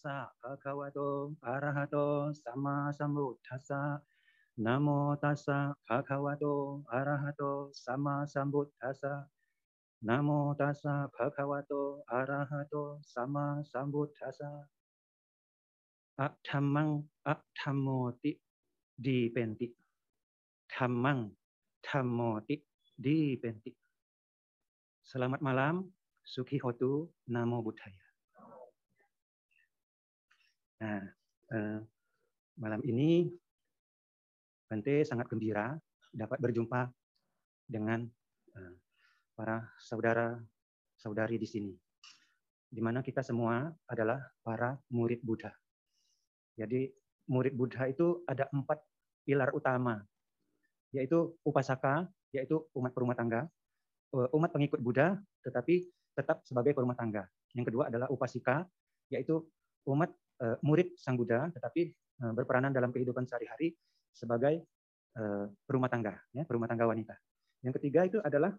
tassa bhagavato arahato sama sambuddhassa. Namo tassa bhagavato arahato sama sambuddhassa. Namo tassa bhagavato arahato sama sambuddhassa. Athamang athamoti dipenti. Thamang thamoti dipenti. Selamat malam, Suki Hotu, Namo Buddhaya. Nah, eh, malam ini Bante sangat gembira dapat berjumpa dengan eh, para saudara-saudari di sini, di mana kita semua adalah para murid Buddha. Jadi murid Buddha itu ada empat pilar utama, yaitu upasaka, yaitu umat perumah tangga, eh, umat pengikut Buddha, tetapi tetap sebagai perumah tangga. Yang kedua adalah upasika, yaitu umat murid Sang Buddha, tetapi uh, berperanan dalam kehidupan sehari-hari sebagai uh, perumah tangga, ya, perumah tangga wanita. Yang ketiga itu adalah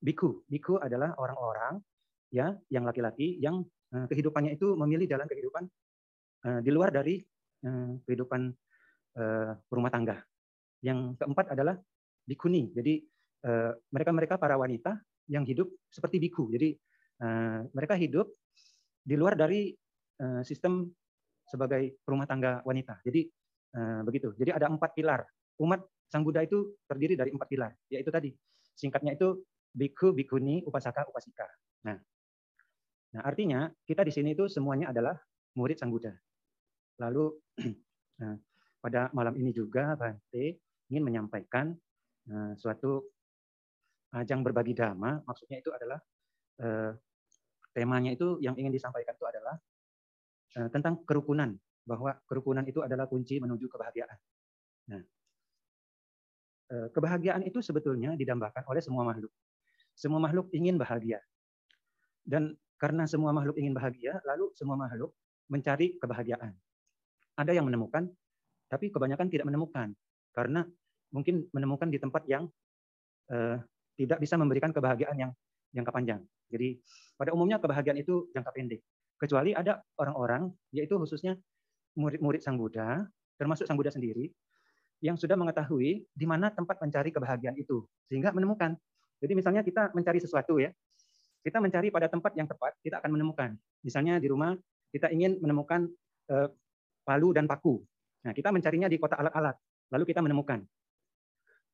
biku. Biku adalah orang-orang ya yang laki-laki yang kehidupannya itu memilih jalan kehidupan di luar dari kehidupan rumah tangga. Yang keempat adalah bikuni. Jadi mereka-mereka para wanita yang hidup seperti biku. Jadi mereka hidup di luar dari Eh, sistem sebagai rumah tangga wanita. Jadi eh, begitu. Jadi ada empat pilar. Umat Sang Buddha itu terdiri dari empat pilar, yaitu tadi singkatnya itu biku, bikuni, upasaka, upasika. Nah, nah artinya kita di sini itu semuanya adalah murid Sang Buddha. Lalu nah, pada malam ini juga Bante ingin menyampaikan uh, suatu ajang berbagi dhamma. Maksudnya itu adalah uh, temanya itu yang ingin disampaikan itu adalah Eh, tentang kerukunan bahwa kerukunan itu adalah kunci menuju kebahagiaan. Nah, eh, kebahagiaan itu sebetulnya didambakan oleh semua makhluk. Semua makhluk ingin bahagia. Dan karena semua makhluk ingin bahagia, lalu semua makhluk mencari kebahagiaan. Ada yang menemukan, tapi kebanyakan tidak menemukan karena mungkin menemukan di tempat yang uh, tidak bisa memberikan kebahagiaan yang jangka panjang. Jadi pada umumnya kebahagiaan itu jangka pendek. Kecuali ada orang-orang, yaitu khususnya murid-murid Sang Buddha, termasuk Sang Buddha sendiri, yang sudah mengetahui di mana tempat mencari kebahagiaan itu, sehingga menemukan. Jadi misalnya kita mencari sesuatu ya, kita mencari pada tempat yang tepat, kita akan menemukan. Misalnya di rumah kita ingin menemukan eh, palu dan paku. Nah, kita mencarinya di kota alat-alat, lalu kita menemukan.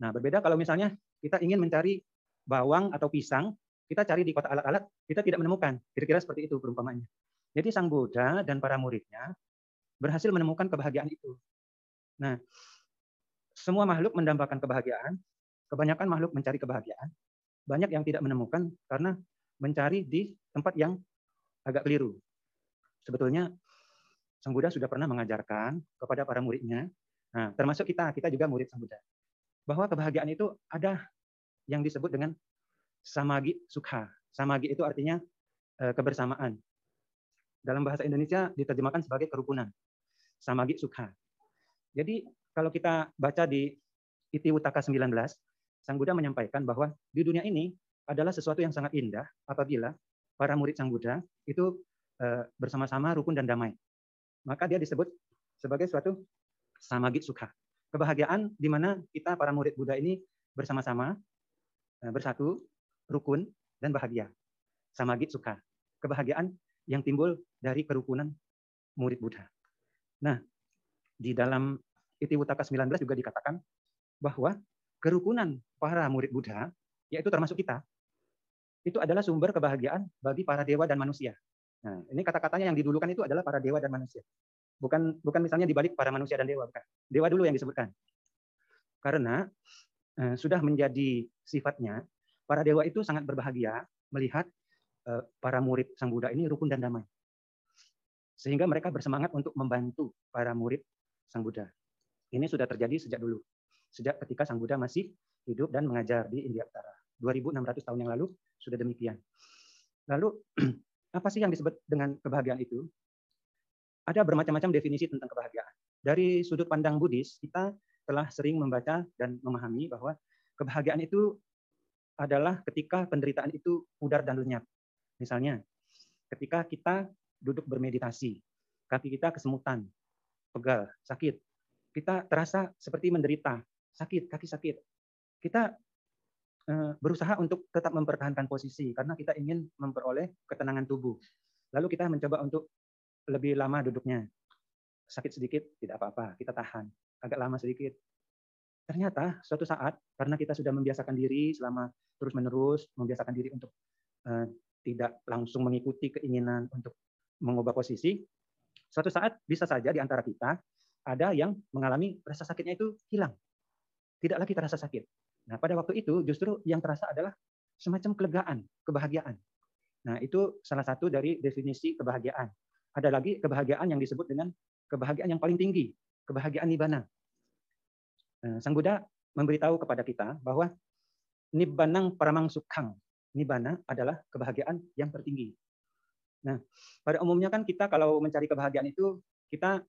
Nah, berbeda kalau misalnya kita ingin mencari bawang atau pisang, kita cari di kota alat-alat, kita tidak menemukan. Kira-kira seperti itu perumpamannya. Jadi Sang Buddha dan para muridnya berhasil menemukan kebahagiaan itu. Nah, semua makhluk mendambakan kebahagiaan, kebanyakan makhluk mencari kebahagiaan, banyak yang tidak menemukan karena mencari di tempat yang agak keliru. Sebetulnya Sang Buddha sudah pernah mengajarkan kepada para muridnya, nah, termasuk kita, kita juga murid Sang Buddha, bahwa kebahagiaan itu ada yang disebut dengan samagi sukha. Samagi itu artinya eh, kebersamaan, dalam bahasa Indonesia diterjemahkan sebagai kerukunan. Samagi Sukha. Jadi kalau kita baca di Iti Utaka 19, Sang Buddha menyampaikan bahwa di dunia ini adalah sesuatu yang sangat indah apabila para murid Sang Buddha itu eh, bersama-sama rukun dan damai. Maka dia disebut sebagai suatu samagi sukha. Kebahagiaan di mana kita para murid Buddha ini bersama-sama eh, bersatu, rukun dan bahagia. Samagi sukha. Kebahagiaan yang timbul dari kerukunan murid Buddha. Nah, di dalam Itiwutaka 19 juga dikatakan bahwa kerukunan para murid Buddha, yaitu termasuk kita, itu adalah sumber kebahagiaan bagi para dewa dan manusia. Nah, ini kata-katanya yang didulukan itu adalah para dewa dan manusia. Bukan bukan misalnya dibalik para manusia dan dewa, bukan. Dewa dulu yang disebutkan. Karena eh, sudah menjadi sifatnya para dewa itu sangat berbahagia melihat para murid Sang Buddha ini rukun dan damai. Sehingga mereka bersemangat untuk membantu para murid Sang Buddha. Ini sudah terjadi sejak dulu. Sejak ketika Sang Buddha masih hidup dan mengajar di India Utara. 2600 tahun yang lalu sudah demikian. Lalu apa sih yang disebut dengan kebahagiaan itu? Ada bermacam-macam definisi tentang kebahagiaan. Dari sudut pandang Buddhis, kita telah sering membaca dan memahami bahwa kebahagiaan itu adalah ketika penderitaan itu pudar dan lenyap. Misalnya, ketika kita duduk bermeditasi. Kaki kita kesemutan, pegal, sakit. Kita terasa seperti menderita, sakit, kaki sakit. Kita eh, berusaha untuk tetap mempertahankan posisi karena kita ingin memperoleh ketenangan tubuh. Lalu kita mencoba untuk lebih lama duduknya. Sakit sedikit, tidak apa-apa, kita tahan. Agak lama sedikit. Ternyata suatu saat, karena kita sudah membiasakan diri selama terus-menerus, membiasakan diri untuk uh, tidak langsung mengikuti keinginan untuk mengubah posisi, suatu saat bisa saja di antara kita ada yang mengalami rasa sakitnya itu hilang. Tidak lagi terasa sakit. Nah, pada waktu itu justru yang terasa adalah semacam kelegaan, kebahagiaan. Nah, itu salah satu dari definisi kebahagiaan. Ada lagi kebahagiaan yang disebut dengan kebahagiaan yang paling tinggi, kebahagiaan nibbana. Nah, Sang Buddha memberitahu kepada kita bahwa nibbanang paramang sukhang. Nibbana adalah kebahagiaan yang tertinggi. Nah, pada umumnya kan kita kalau mencari kebahagiaan itu kita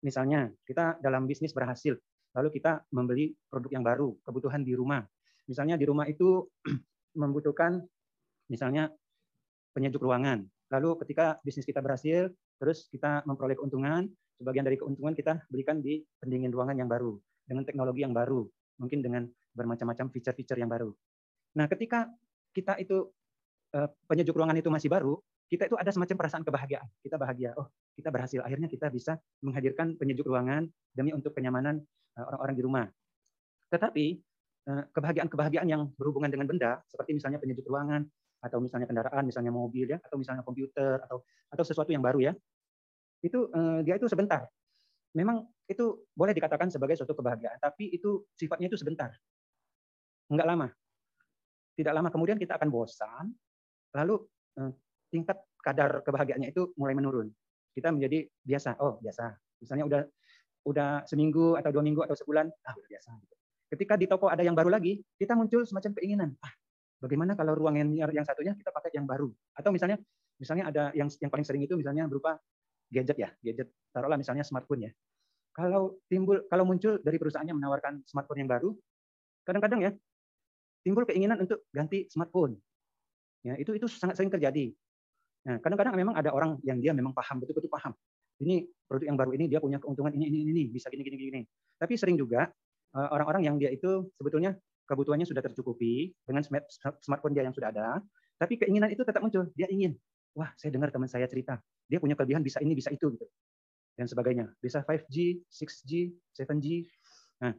misalnya kita dalam bisnis berhasil, lalu kita membeli produk yang baru, kebutuhan di rumah. Misalnya di rumah itu membutuhkan misalnya penyejuk ruangan. Lalu ketika bisnis kita berhasil, terus kita memperoleh keuntungan, sebagian dari keuntungan kita belikan di pendingin ruangan yang baru dengan teknologi yang baru, mungkin dengan bermacam-macam fitur-fitur yang baru. Nah, ketika kita itu eh, penyejuk ruangan itu masih baru, kita itu ada semacam perasaan kebahagiaan. Kita bahagia, oh kita berhasil. Akhirnya kita bisa menghadirkan penyejuk ruangan demi untuk kenyamanan eh, orang-orang di rumah. Tetapi eh, kebahagiaan-kebahagiaan yang berhubungan dengan benda, seperti misalnya penyejuk ruangan, atau misalnya kendaraan, misalnya mobil ya, atau misalnya komputer atau atau sesuatu yang baru ya. Itu dia itu sebentar. Memang itu boleh dikatakan sebagai suatu kebahagiaan, tapi itu sifatnya itu sebentar. Enggak lama. Tidak lama kemudian kita akan bosan, lalu eh, tingkat kadar kebahagiaannya itu mulai menurun. Kita menjadi biasa, oh biasa. Misalnya udah udah seminggu atau dua minggu atau sebulan, ah udah biasa. Ketika di toko ada yang baru lagi, kita muncul semacam keinginan, ah Bagaimana kalau ruang yang yang satunya kita pakai yang baru? Atau misalnya misalnya ada yang yang paling sering itu misalnya berupa gadget ya, gadget taruhlah misalnya smartphone ya. Kalau timbul kalau muncul dari perusahaannya menawarkan smartphone yang baru, kadang-kadang ya timbul keinginan untuk ganti smartphone. Ya, itu itu sangat sering terjadi. Nah, kadang-kadang memang ada orang yang dia memang paham betul-betul paham. Ini produk yang baru ini dia punya keuntungan ini ini ini bisa gini gini gini. Tapi sering juga eh, orang-orang yang dia itu sebetulnya kebutuhannya sudah tercukupi dengan smartphone dia yang sudah ada, tapi keinginan itu tetap muncul. Dia ingin, wah saya dengar teman saya cerita, dia punya kelebihan bisa ini, bisa itu, gitu. dan sebagainya. Bisa 5G, 6G, 7G. Nah,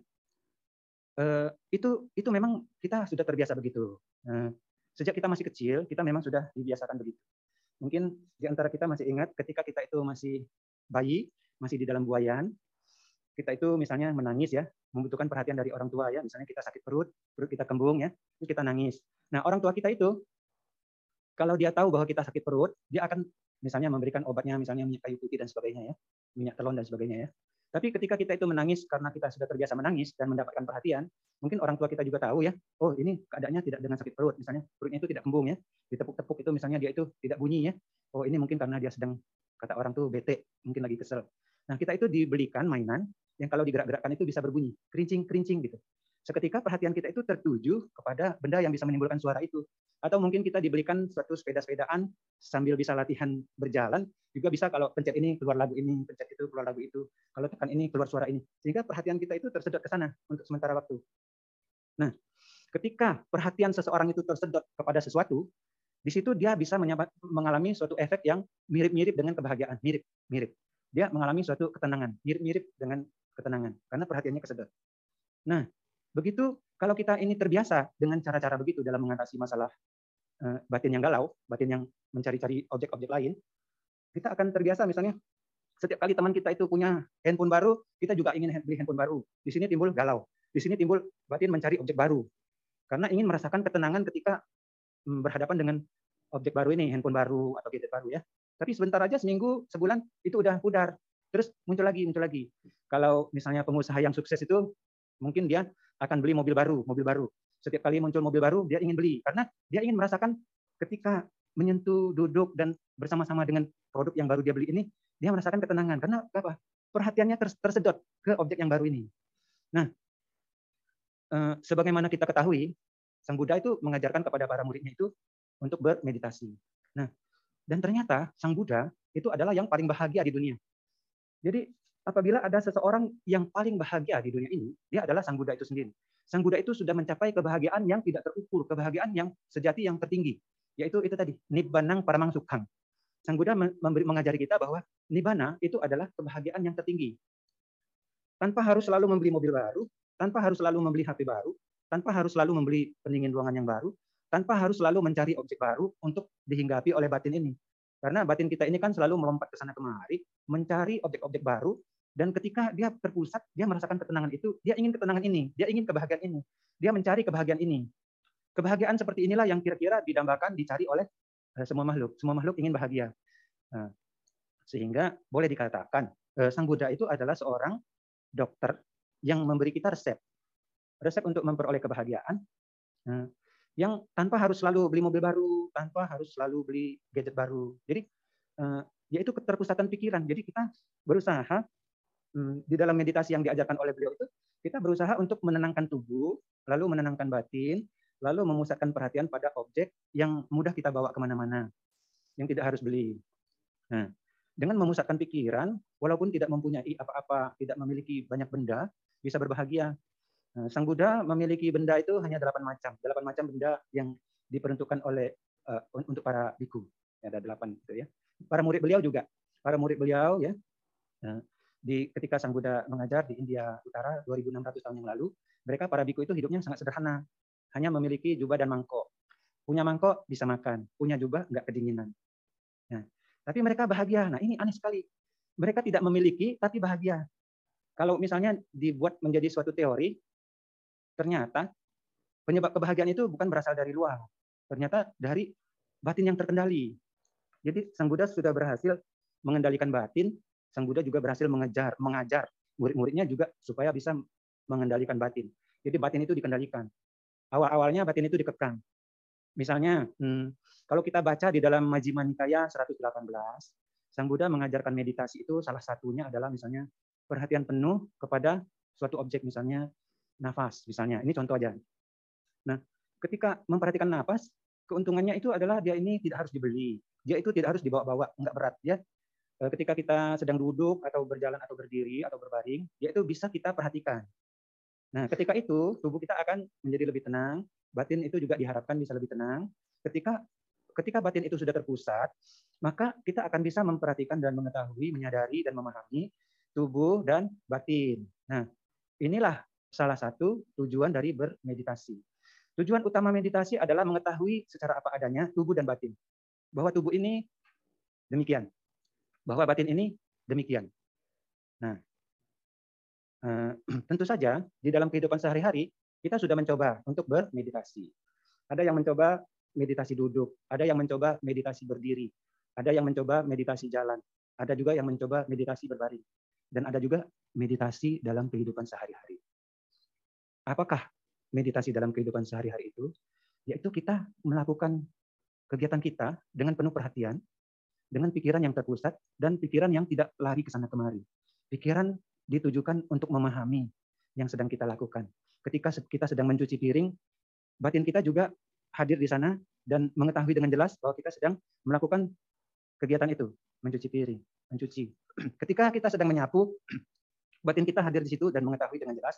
eh, itu itu memang kita sudah terbiasa begitu. Nah, sejak kita masih kecil, kita memang sudah dibiasakan begitu. Mungkin di antara kita masih ingat ketika kita itu masih bayi, masih di dalam buayan, kita itu misalnya menangis ya, membutuhkan perhatian dari orang tua ya, misalnya kita sakit perut, perut kita kembung ya, itu kita nangis. Nah, orang tua kita itu kalau dia tahu bahwa kita sakit perut, dia akan misalnya memberikan obatnya misalnya minyak kayu putih dan sebagainya ya, minyak telon dan sebagainya ya. Tapi ketika kita itu menangis karena kita sudah terbiasa menangis dan mendapatkan perhatian, mungkin orang tua kita juga tahu ya, oh ini keadaannya tidak dengan sakit perut, misalnya perutnya itu tidak kembung ya, ditepuk-tepuk itu misalnya dia itu tidak bunyi ya, oh ini mungkin karena dia sedang kata orang tuh bete, mungkin lagi kesel. Nah kita itu dibelikan mainan yang kalau digerak-gerakkan itu bisa berbunyi, kerincing-kerincing gitu. Seketika perhatian kita itu tertuju kepada benda yang bisa menimbulkan suara itu. Atau mungkin kita dibelikan suatu sepeda-sepedaan sambil bisa latihan berjalan, juga bisa kalau pencet ini keluar lagu ini, pencet itu keluar lagu itu, kalau tekan ini keluar suara ini. Sehingga perhatian kita itu tersedot ke sana untuk sementara waktu. Nah, ketika perhatian seseorang itu tersedot kepada sesuatu, di situ dia bisa mengalami suatu efek yang mirip-mirip dengan kebahagiaan, mirip-mirip. Dia mengalami suatu ketenangan, mirip-mirip dengan ketenangan karena perhatiannya kesedot. Nah, begitu kalau kita ini terbiasa dengan cara-cara begitu dalam mengatasi masalah eh, batin yang galau, batin yang mencari-cari objek-objek lain, kita akan terbiasa misalnya setiap kali teman kita itu punya handphone baru, kita juga ingin beli handphone baru. Di sini timbul galau. Di sini timbul batin mencari objek baru. Karena ingin merasakan ketenangan ketika mm, berhadapan dengan objek baru ini, handphone baru atau gadget baru ya. Tapi sebentar aja seminggu, sebulan itu udah pudar. Terus muncul lagi, muncul lagi. Kalau misalnya pengusaha yang sukses itu mungkin dia akan beli mobil baru, mobil baru. Setiap kali muncul mobil baru, dia ingin beli karena dia ingin merasakan ketika menyentuh, duduk dan bersama-sama dengan produk yang baru dia beli ini, dia merasakan ketenangan karena apa? Perhatiannya tersedot ke objek yang baru ini. Nah, eh, sebagaimana kita ketahui, Sang Buddha itu mengajarkan kepada para muridnya itu untuk bermeditasi. Nah, dan ternyata Sang Buddha itu adalah yang paling bahagia di dunia. Jadi apabila ada seseorang yang paling bahagia di dunia ini, dia adalah Sang Buddha itu sendiri. Sang Buddha itu sudah mencapai kebahagiaan yang tidak terukur, kebahagiaan yang sejati yang tertinggi, yaitu itu tadi, nibbanang paramang sukhang. Sang Buddha memberi, mengajari kita bahwa nibbana itu adalah kebahagiaan yang tertinggi. Tanpa harus selalu membeli mobil baru, tanpa harus selalu membeli HP baru, tanpa harus selalu membeli pendingin ruangan yang baru, tanpa harus selalu mencari objek baru untuk dihinggapi oleh batin ini. Karena batin kita ini kan selalu melompat ke sana kemari, mencari objek-objek baru dan ketika dia terpusat, dia merasakan ketenangan itu, dia ingin ketenangan ini, dia ingin kebahagiaan ini, dia mencari kebahagiaan ini. Kebahagiaan seperti inilah yang kira-kira didambakan, dicari oleh eh, semua makhluk. Semua makhluk ingin bahagia. Nah, sehingga boleh dikatakan eh, Sang Buddha itu adalah seorang dokter yang memberi kita resep. Resep untuk memperoleh kebahagiaan nah, yang tanpa harus selalu beli mobil baru, tanpa harus selalu beli gadget baru. Jadi eh, yaitu keterpusatan pikiran. Jadi kita berusaha di dalam meditasi yang diajarkan oleh beliau itu kita berusaha untuk menenangkan tubuh, lalu menenangkan batin, lalu memusatkan perhatian pada objek yang mudah kita bawa ke mana-mana, yang tidak harus beli. Nah, dengan memusatkan pikiran, walaupun tidak mempunyai apa-apa, tidak memiliki banyak benda, bisa berbahagia. Nah, Sang Buddha memiliki benda itu hanya delapan macam, delapan macam benda yang diperuntukkan oleh uh, untuk para biku. Ada delapan gitu ya. Para murid beliau juga, para murid beliau ya. Nah, di ketika Sang Buddha mengajar di India Utara 2600 tahun yang lalu, mereka para biku itu hidupnya sangat sederhana. Hanya memiliki jubah dan mangkok. Punya mangkok bisa makan, punya jubah nggak kedinginan. Nah, tapi mereka bahagia. Nah, ini aneh sekali. Mereka tidak memiliki tapi bahagia. Kalau misalnya dibuat menjadi suatu teori, ternyata penyebab kebahagiaan itu bukan berasal dari luar. Ternyata dari batin yang terkendali. Jadi Sang Buddha sudah berhasil mengendalikan batin Sang Buddha juga berhasil mengejar, mengajar murid-muridnya juga supaya bisa mengendalikan batin. Jadi batin itu dikendalikan. Awal-awalnya batin itu dikekang. Misalnya, hmm, kalau kita baca di dalam Majjhima Nikaya 118, Sang Buddha mengajarkan meditasi itu salah satunya adalah misalnya perhatian penuh kepada suatu objek misalnya nafas misalnya. Ini contoh aja. Nah, ketika memperhatikan nafas, keuntungannya itu adalah dia ini tidak harus dibeli. Dia itu tidak harus dibawa-bawa, enggak berat. Eh, ketika kita sedang duduk atau berjalan atau berdiri atau berbaring, yaitu bisa kita perhatikan. Nah, ketika itu tubuh kita akan menjadi lebih tenang, batin itu juga diharapkan bisa lebih tenang. Ketika ketika batin itu sudah terpusat, maka kita akan bisa memperhatikan dan mengetahui, menyadari dan memahami tubuh dan batin. Nah, inilah salah satu tujuan dari bermeditasi. Tujuan utama meditasi adalah mengetahui secara apa adanya tubuh dan batin. Bahwa tubuh ini demikian, bahwa batin ini demikian. Nah, eh, tentu saja di dalam kehidupan sehari-hari kita sudah mencoba untuk bermeditasi. Ada yang mencoba meditasi duduk, ada yang mencoba meditasi berdiri, ada yang mencoba meditasi jalan, ada juga yang mencoba meditasi berbaring, dan ada juga meditasi dalam kehidupan sehari-hari. Apakah meditasi dalam kehidupan sehari-hari itu? Yaitu kita melakukan kegiatan kita dengan penuh perhatian, dengan pikiran yang terpusat dan pikiran yang tidak lari ke sana kemari. Pikiran ditujukan untuk memahami yang sedang kita lakukan. Ketika kita sedang mencuci piring, batin kita juga hadir di sana dan mengetahui dengan jelas bahwa kita sedang melakukan kegiatan itu, mencuci piring, mencuci. Ketika kita sedang menyapu, batin kita hadir di situ dan mengetahui dengan jelas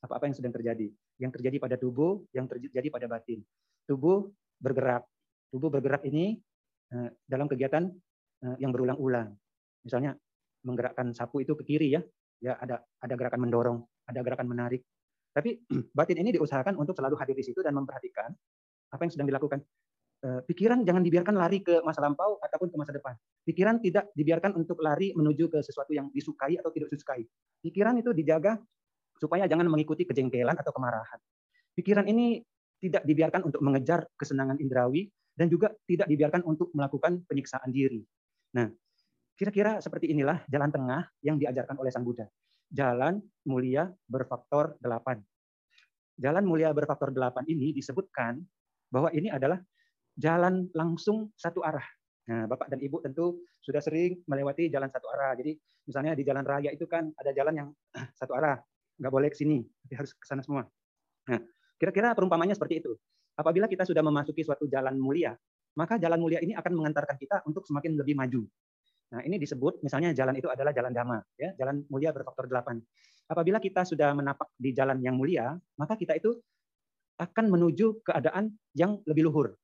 apa-apa yang sedang terjadi. Yang terjadi pada tubuh, yang terjadi pada batin. Tubuh bergerak. Tubuh bergerak ini eh, dalam kegiatan yang berulang-ulang. Misalnya menggerakkan sapu itu ke kiri ya, ya ada ada gerakan mendorong, ada gerakan menarik. Tapi batin ini diusahakan untuk selalu hadir di situ dan memperhatikan apa yang sedang dilakukan. Eh, pikiran jangan dibiarkan lari ke masa lampau ataupun ke masa depan. Pikiran tidak dibiarkan untuk lari menuju ke sesuatu yang disukai atau tidak disukai. Pikiran itu dijaga supaya jangan mengikuti kejengkelan atau kemarahan. Pikiran ini tidak dibiarkan untuk mengejar kesenangan indrawi dan juga tidak dibiarkan untuk melakukan penyiksaan diri. Nah, kira-kira seperti inilah jalan tengah yang diajarkan oleh Sang Buddha. Jalan mulia berfaktor delapan. Jalan mulia berfaktor delapan ini disebutkan bahwa ini adalah jalan langsung satu arah. Nah, Bapak dan Ibu tentu sudah sering melewati jalan satu arah. Jadi misalnya di jalan raya itu kan ada jalan yang satu arah, nggak boleh ke sini, tapi harus ke sana semua. Nah, kira-kira perumpamannya seperti itu. Apabila kita sudah memasuki suatu jalan mulia, maka jalan mulia ini akan mengantarkan kita untuk semakin lebih maju. Nah, ini disebut misalnya jalan itu adalah jalan dhamma, ya, jalan mulia berfaktor delapan. Apabila kita sudah menapak di jalan yang mulia, maka kita itu akan menuju keadaan yang lebih luhur,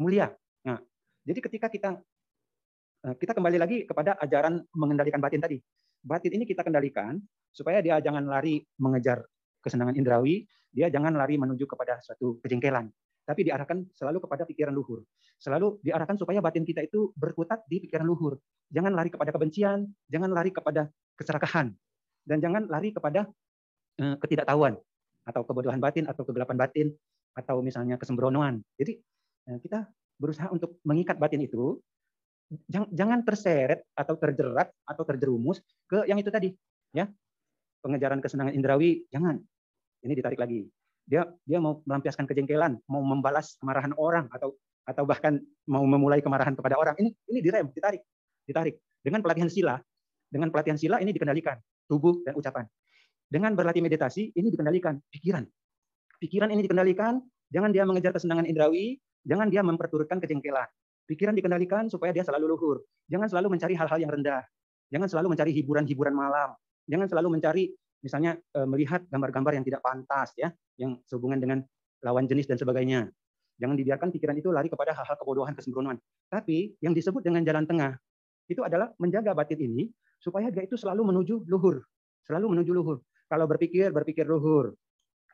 mulia. Nah, jadi ketika kita eh, kita kembali lagi kepada ajaran mengendalikan batin tadi. Batin ini kita kendalikan supaya dia jangan lari mengejar kesenangan indrawi, dia jangan lari menuju kepada suatu kejengkelan tapi diarahkan selalu kepada pikiran luhur. Selalu diarahkan supaya batin kita itu berkutat di pikiran luhur. Jangan lari kepada kebencian, jangan lari kepada keserakahan, dan jangan lari kepada eh, ketidaktahuan atau kebodohan batin atau kegelapan batin atau misalnya kesembronoan. Jadi eh, kita berusaha untuk mengikat batin itu jangan terseret atau terjerat atau terjerumus ke yang itu tadi ya pengejaran kesenangan indrawi jangan ini ditarik lagi dia dia mau melampiaskan kejengkelan, mau membalas kemarahan orang atau atau bahkan mau memulai kemarahan kepada orang. Ini ini direm, ditarik, ditarik. Dengan pelatihan sila, dengan pelatihan sila ini dikendalikan tubuh dan ucapan. Dengan berlatih meditasi ini dikendalikan pikiran. Pikiran ini dikendalikan, jangan dia mengejar kesenangan indrawi, jangan dia memperturutkan kejengkelan. Pikiran dikendalikan supaya dia selalu luhur. Jangan selalu mencari hal-hal yang rendah. Jangan selalu mencari hiburan-hiburan malam. Jangan selalu mencari misalnya eh, melihat gambar-gambar yang tidak pantas ya, yang sehubungan dengan lawan jenis dan sebagainya. Jangan dibiarkan pikiran itu lari kepada hal-hal kebodohan, kesembronoan. Tapi yang disebut dengan jalan tengah itu adalah menjaga batin ini supaya dia itu selalu menuju luhur, selalu menuju luhur. Kalau berpikir, berpikir luhur.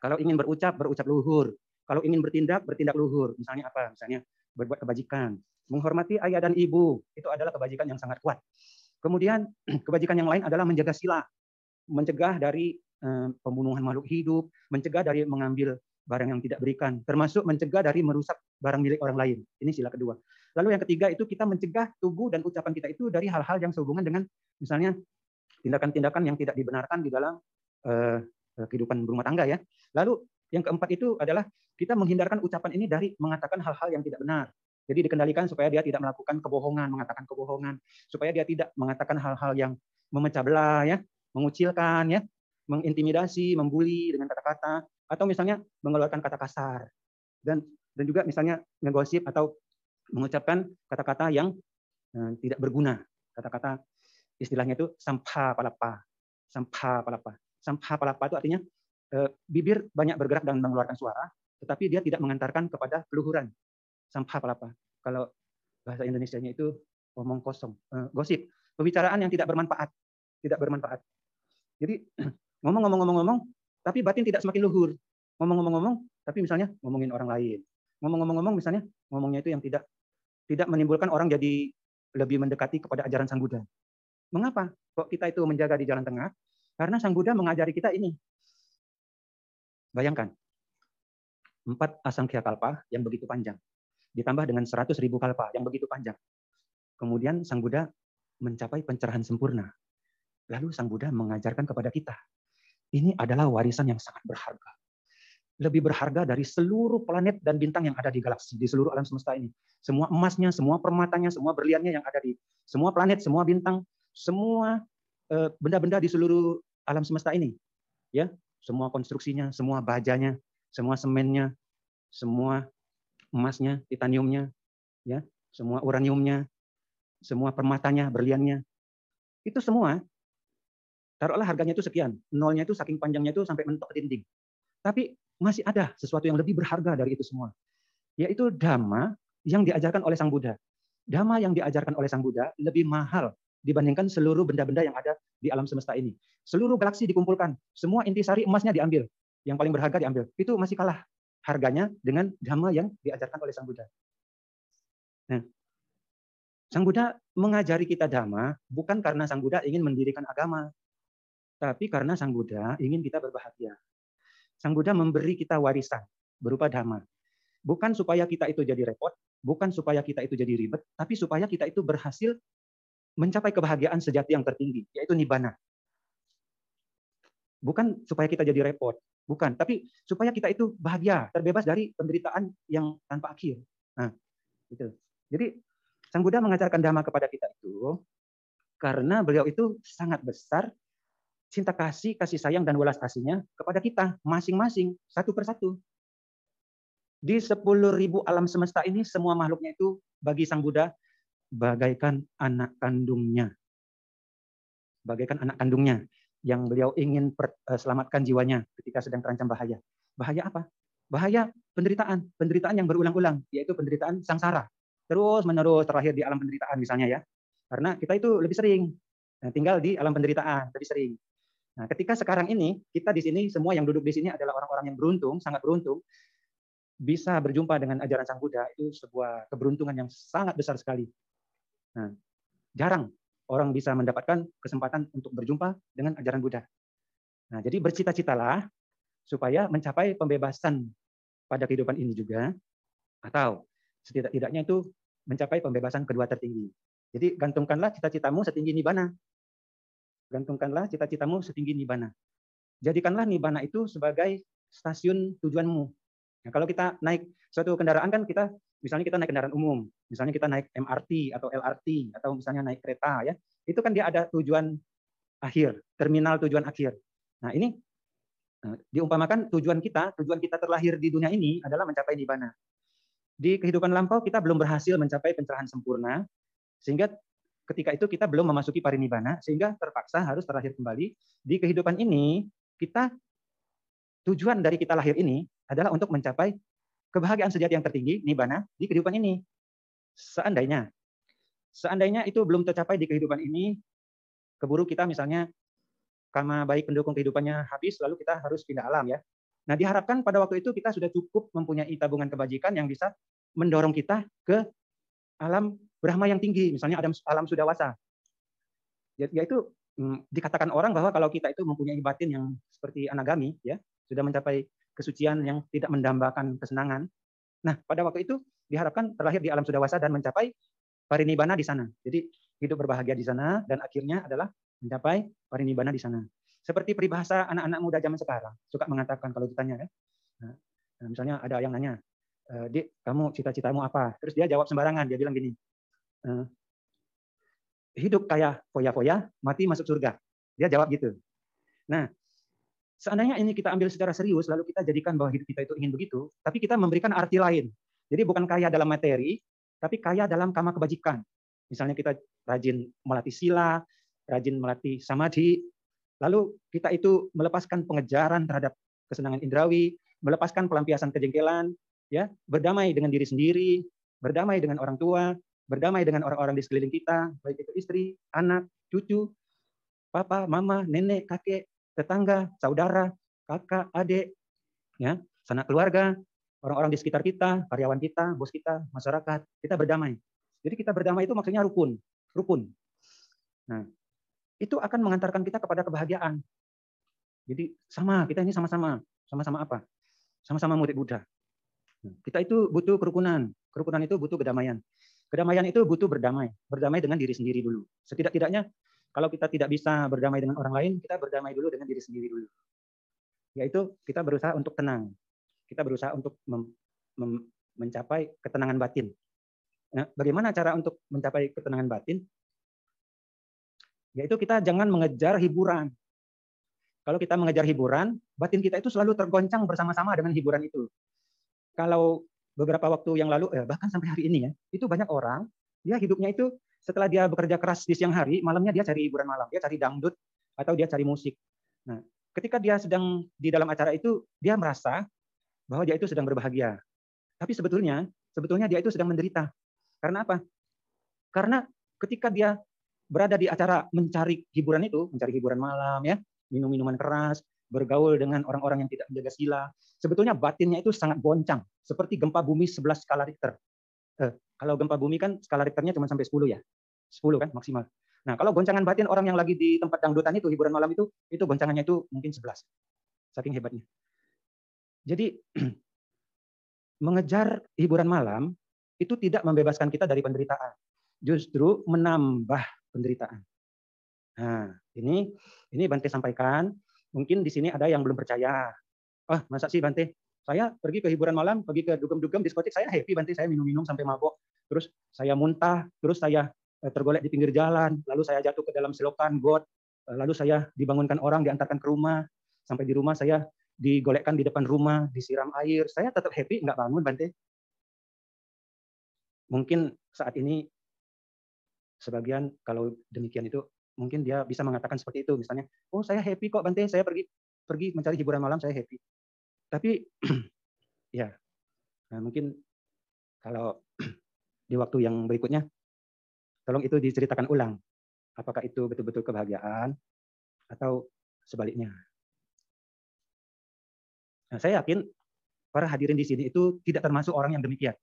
Kalau ingin berucap, berucap luhur. Kalau ingin bertindak, bertindak luhur. Misalnya apa? Misalnya berbuat kebajikan, menghormati ayah dan ibu, itu adalah kebajikan yang sangat kuat. Kemudian kebajikan yang lain adalah menjaga sila, mencegah dari eh, pembunuhan makhluk hidup, mencegah dari mengambil barang yang tidak berikan, termasuk mencegah dari merusak barang milik orang lain. Ini sila kedua. Lalu yang ketiga itu kita mencegah tubuh dan ucapan kita itu dari hal-hal yang sehubungan dengan misalnya tindakan-tindakan yang tidak dibenarkan di dalam uh, kehidupan berumah tangga ya. Lalu yang keempat itu adalah kita menghindarkan ucapan ini dari mengatakan hal-hal yang tidak benar. Jadi dikendalikan supaya dia tidak melakukan kebohongan, mengatakan kebohongan, supaya dia tidak mengatakan hal-hal yang memecah belah ya, mengucilkan ya, mengintimidasi, membuli dengan kata-kata atau misalnya mengeluarkan kata kasar. Dan dan juga misalnya ngegosip atau mengucapkan kata-kata yang eh, tidak berguna. Kata-kata istilahnya itu sampah palapa. Sampah palapa. Sampah palapa itu artinya eh, bibir banyak bergerak dan mengeluarkan suara, tetapi dia tidak mengantarkan kepada keluhuran. Sampah palapa. Kalau bahasa Indonesia-nya itu ngomong kosong, eh, gosip, pembicaraan yang tidak bermanfaat, tidak bermanfaat. Jadi ngomong-ngomong-ngomong-ngomong, tapi batin tidak semakin luhur. Ngomong-ngomong-ngomong, tapi misalnya ngomongin orang lain. Ngomong-ngomong-ngomong misalnya ngomongnya itu yang tidak tidak menimbulkan orang jadi lebih mendekati kepada ajaran Sang Buddha. Mengapa kok kita itu menjaga di jalan tengah? Karena Sang Buddha mengajari kita ini. Bayangkan, empat asangkya kalpa yang begitu panjang, ditambah dengan seratus ribu kalpa yang begitu panjang. Kemudian Sang Buddha mencapai pencerahan sempurna. Lalu Sang Buddha mengajarkan kepada kita, ini adalah warisan yang sangat berharga. Lebih berharga dari seluruh planet dan bintang yang ada di galaksi, di seluruh alam semesta ini. Semua emasnya, semua permatanya, semua berliannya yang ada di semua planet, semua bintang, semua eh, benda-benda di seluruh alam semesta ini. Ya, semua konstruksinya, semua bajanya, semua semennya, semua emasnya, titaniumnya, ya, semua uraniumnya, semua permatanya, berliannya, itu semua Taruhlah harganya itu sekian, nolnya itu saking panjangnya itu sampai mentok dinding. Tapi masih ada sesuatu yang lebih berharga dari itu semua, yaitu dhamma yang diajarkan oleh Sang Buddha. Dhamma yang diajarkan oleh Sang Buddha lebih mahal dibandingkan seluruh benda-benda yang ada di alam semesta ini. Seluruh galaksi dikumpulkan, semua intisari emasnya diambil, yang paling berharga diambil. Itu masih kalah harganya dengan dhamma yang diajarkan oleh Sang Buddha. Nah, Sang Buddha mengajari kita dhamma bukan karena Sang Buddha ingin mendirikan agama, tapi karena Sang Buddha ingin kita berbahagia. Sang Buddha memberi kita warisan berupa dhamma. Bukan supaya kita itu jadi repot, bukan supaya kita itu jadi ribet, tapi supaya kita itu berhasil mencapai kebahagiaan sejati yang tertinggi, yaitu nibbana. Bukan supaya kita jadi repot, bukan, tapi supaya kita itu bahagia, terbebas dari penderitaan yang tanpa akhir. Nah, itu. Jadi Sang Buddha mengajarkan dhamma kepada kita itu karena beliau itu sangat besar cinta kasih, kasih sayang, dan welas kasihnya kepada kita masing-masing, satu persatu. Di sepuluh ribu alam semesta ini, semua makhluknya itu bagi Sang Buddha bagaikan anak kandungnya. Bagaikan anak kandungnya yang beliau ingin uh, selamatkan jiwanya ketika sedang terancam bahaya. Bahaya apa? Bahaya penderitaan, penderitaan yang berulang-ulang, yaitu penderitaan sangsara. Terus menerus terlahir di alam penderitaan misalnya ya. Karena kita itu lebih sering nah, tinggal di alam penderitaan, lebih sering. Nah, ketika sekarang ini kita di sini semua yang duduk di sini adalah orang-orang yang beruntung, sangat beruntung bisa berjumpa dengan ajaran Sang Buddha itu sebuah keberuntungan yang sangat besar sekali. Nah, jarang orang bisa mendapatkan kesempatan untuk berjumpa dengan ajaran Buddha. Nah, jadi bercita-citalah supaya mencapai pembebasan pada kehidupan ini juga, atau setidak-tidaknya itu mencapai pembebasan kedua tertinggi. Jadi gantungkanlah cita-citamu setinggi nibana. Gantungkanlah cita-citamu setinggi nibana. Jadikanlah nibana itu sebagai stasiun tujuanmu, Nah, kalau kita naik suatu kendaraan kan kita misalnya kita naik kendaraan umum, misalnya kita naik MRT atau LRT atau misalnya naik kereta ya, itu kan dia ada tujuan akhir, terminal tujuan akhir. Nah, ini nah, diumpamakan tujuan kita, tujuan kita terlahir di dunia ini adalah mencapai nibana. Di kehidupan lampau kita belum berhasil mencapai pencerahan sempurna, sehingga ketika itu kita belum memasuki parinibbana, sehingga terpaksa harus terlahir kembali. Di kehidupan ini kita tujuan dari kita lahir ini adalah untuk mencapai kebahagiaan sejati yang tertinggi, nibana, di kehidupan ini. Seandainya, seandainya itu belum tercapai di kehidupan ini, keburu kita misalnya karena baik pendukung kehidupannya habis, lalu kita harus pindah alam ya. Nah diharapkan pada waktu itu kita sudah cukup mempunyai tabungan kebajikan yang bisa mendorong kita ke alam Brahma yang tinggi, misalnya alam, alam Sudawasa. Yaitu hmm, dikatakan orang bahwa kalau kita itu mempunyai batin yang seperti anagami, ya sudah mencapai kesucian yang tidak mendambakan kesenangan. Nah, pada waktu itu diharapkan terlahir di alam sudawasa dan mencapai parinibbana di sana. Jadi hidup berbahagia di sana dan akhirnya adalah mencapai parinibbana di sana. Seperti peribahasa anak-anak muda zaman sekarang suka mengatakan kalau ditanya ya. Nah, nah misalnya ada yang nanya, e, "Dik, kamu cita-citamu apa?" Terus dia jawab sembarangan, dia bilang gini, "Hidup kayak foya-foya, mati masuk surga." Dia jawab gitu. Nah, Seandainya ini kita ambil secara serius, lalu kita jadikan bahwa hidup kita itu ingin begitu, tapi kita memberikan arti lain. Jadi bukan kaya dalam materi, tapi kaya dalam kama kebajikan. Misalnya kita rajin melatih sila, rajin melatih samadhi, lalu kita itu melepaskan pengejaran terhadap kesenangan indrawi, melepaskan pelampiasan kejengkelan, ya, berdamai dengan diri sendiri, berdamai dengan orang tua, berdamai dengan orang-orang di sekeliling kita, baik itu istri, anak, cucu, papa, mama, nenek, kakek, tetangga, saudara, kakak, adik, ya, sanak keluarga, orang-orang di sekitar kita, karyawan kita, bos kita, masyarakat, kita berdamai. Jadi kita berdamai itu maksudnya rukun, rukun. Nah, itu akan mengantarkan kita kepada kebahagiaan. Jadi sama, kita ini sama-sama, sama-sama apa? Sama-sama murid Buddha. Nah, kita itu butuh kerukunan. Kerukunan itu butuh kedamaian. Kedamaian itu butuh berdamai. Berdamai dengan diri sendiri dulu. Setidak-tidaknya kalau kita tidak bisa berdamai dengan orang lain, kita berdamai dulu dengan diri sendiri dulu. Yaitu kita berusaha untuk tenang. Kita berusaha untuk mem, mem, mencapai ketenangan batin. Nah, bagaimana cara untuk mencapai ketenangan batin? Yaitu kita jangan mengejar hiburan. Kalau kita mengejar hiburan, batin kita itu selalu tergoncang bersama-sama dengan hiburan itu. Kalau beberapa waktu yang lalu, eh, bahkan sampai hari ini ya, itu banyak orang, dia hidupnya itu setelah dia bekerja keras di siang hari, malamnya dia cari hiburan malam, dia cari dangdut atau dia cari musik. Nah, ketika dia sedang di dalam acara itu, dia merasa bahwa dia itu sedang berbahagia. Tapi sebetulnya, sebetulnya dia itu sedang menderita. Karena apa? Karena ketika dia berada di acara mencari hiburan itu, mencari hiburan malam, ya, minum minuman keras, bergaul dengan orang-orang yang tidak menjaga sila, sebetulnya batinnya itu sangat goncang, seperti gempa bumi 11 skala Richter. Eh, kalau gempa bumi kan skala Richternya cuma sampai 10 ya. 10 kan maksimal. Nah, kalau goncangan batin orang yang lagi di tempat dangdutan itu, hiburan malam itu, itu goncangannya itu mungkin 11. Saking hebatnya. Jadi, mengejar hiburan malam itu tidak membebaskan kita dari penderitaan. Justru menambah penderitaan. Nah, ini ini Bante sampaikan. Mungkin di sini ada yang belum percaya. Ah, masa sih Bante? Saya pergi ke hiburan malam, pergi ke dugem-dugem diskotik, saya happy Bante, saya minum-minum sampai mabok. Terus saya muntah, terus saya Eh, tergolek di pinggir jalan, lalu saya jatuh ke dalam selokan got, eh, lalu saya dibangunkan orang, diantarkan ke rumah, sampai di rumah saya digolekkan di depan rumah, disiram air, saya tetap happy, nggak bangun, Bante. Mungkin saat ini sebagian kalau demikian itu mungkin dia bisa mengatakan seperti itu. Misalnya oh saya happy kok Bante saya pergi pergi mencari hiburan malam saya happy. Tapi ya nah mungkin kalau di waktu yang berikutnya tolong itu diceritakan ulang. Apakah itu betul-betul kebahagiaan atau sebaliknya? Nah, saya yakin para hadirin di sini itu tidak termasuk orang yang demikian.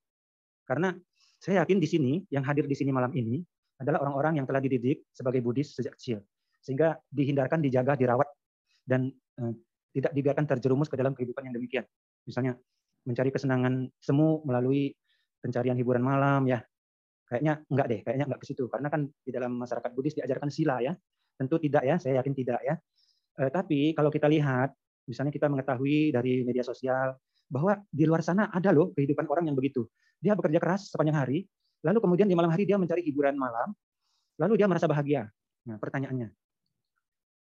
Karena saya yakin di sini yang hadir di sini malam ini adalah orang-orang yang telah dididik sebagai Buddhis sejak kecil. Sehingga dihindarkan, dijaga, dirawat, dan eh, tidak dibiarkan terjerumus ke dalam kehidupan yang demikian. Misalnya mencari kesenangan semu melalui pencarian hiburan malam ya. Kayaknya enggak deh, kayaknya enggak ke situ. Karena kan di dalam masyarakat Buddhis diajarkan sila ya. Tentu tidak ya, saya yakin tidak ya. Eh, tapi kalau kita lihat, misalnya kita mengetahui dari media sosial bahwa di luar sana ada loh kehidupan orang yang begitu. Dia bekerja keras sepanjang hari, Lalu kemudian di malam hari dia mencari hiburan malam, lalu dia merasa bahagia. Nah, pertanyaannya,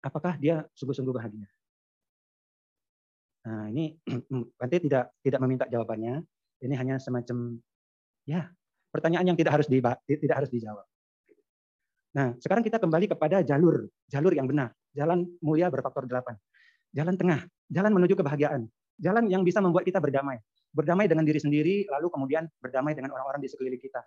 apakah dia sungguh-sungguh bahagia? Nah, ini nanti tidak tidak meminta jawabannya. Ini hanya semacam ya pertanyaan yang tidak harus di, tidak harus dijawab. Nah, sekarang kita kembali kepada jalur jalur yang benar, jalan mulia berfaktor delapan, jalan tengah, jalan menuju kebahagiaan, jalan yang bisa membuat kita berdamai berdamai dengan diri sendiri, lalu kemudian berdamai dengan orang-orang di sekeliling kita.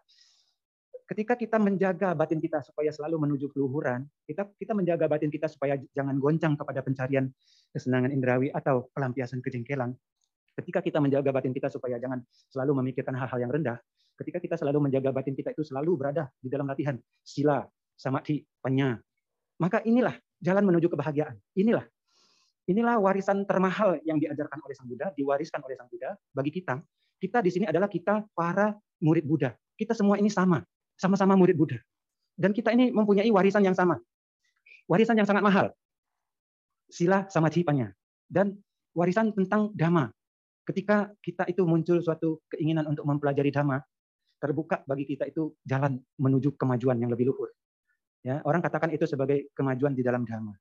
Ketika kita menjaga batin kita supaya selalu menuju keluhuran, kita kita menjaga batin kita supaya jangan goncang kepada pencarian kesenangan indrawi atau pelampiasan kejengkelan. Ketika kita menjaga batin kita supaya jangan selalu memikirkan hal-hal yang rendah, ketika kita selalu menjaga batin kita itu selalu berada di dalam latihan sila, samadhi, panya, maka inilah jalan menuju kebahagiaan. Inilah Inilah warisan termahal yang diajarkan oleh Sang Buddha, diwariskan oleh Sang Buddha bagi kita. Kita di sini adalah kita para murid Buddha. Kita semua ini sama, sama-sama murid Buddha. Dan kita ini mempunyai warisan yang sama. Warisan yang sangat mahal. Sila sama cipanya. Dan warisan tentang dhamma. Ketika kita itu muncul suatu keinginan untuk mempelajari dhamma, terbuka bagi kita itu jalan menuju kemajuan yang lebih luhur. Ya, orang katakan itu sebagai kemajuan di dalam dhamma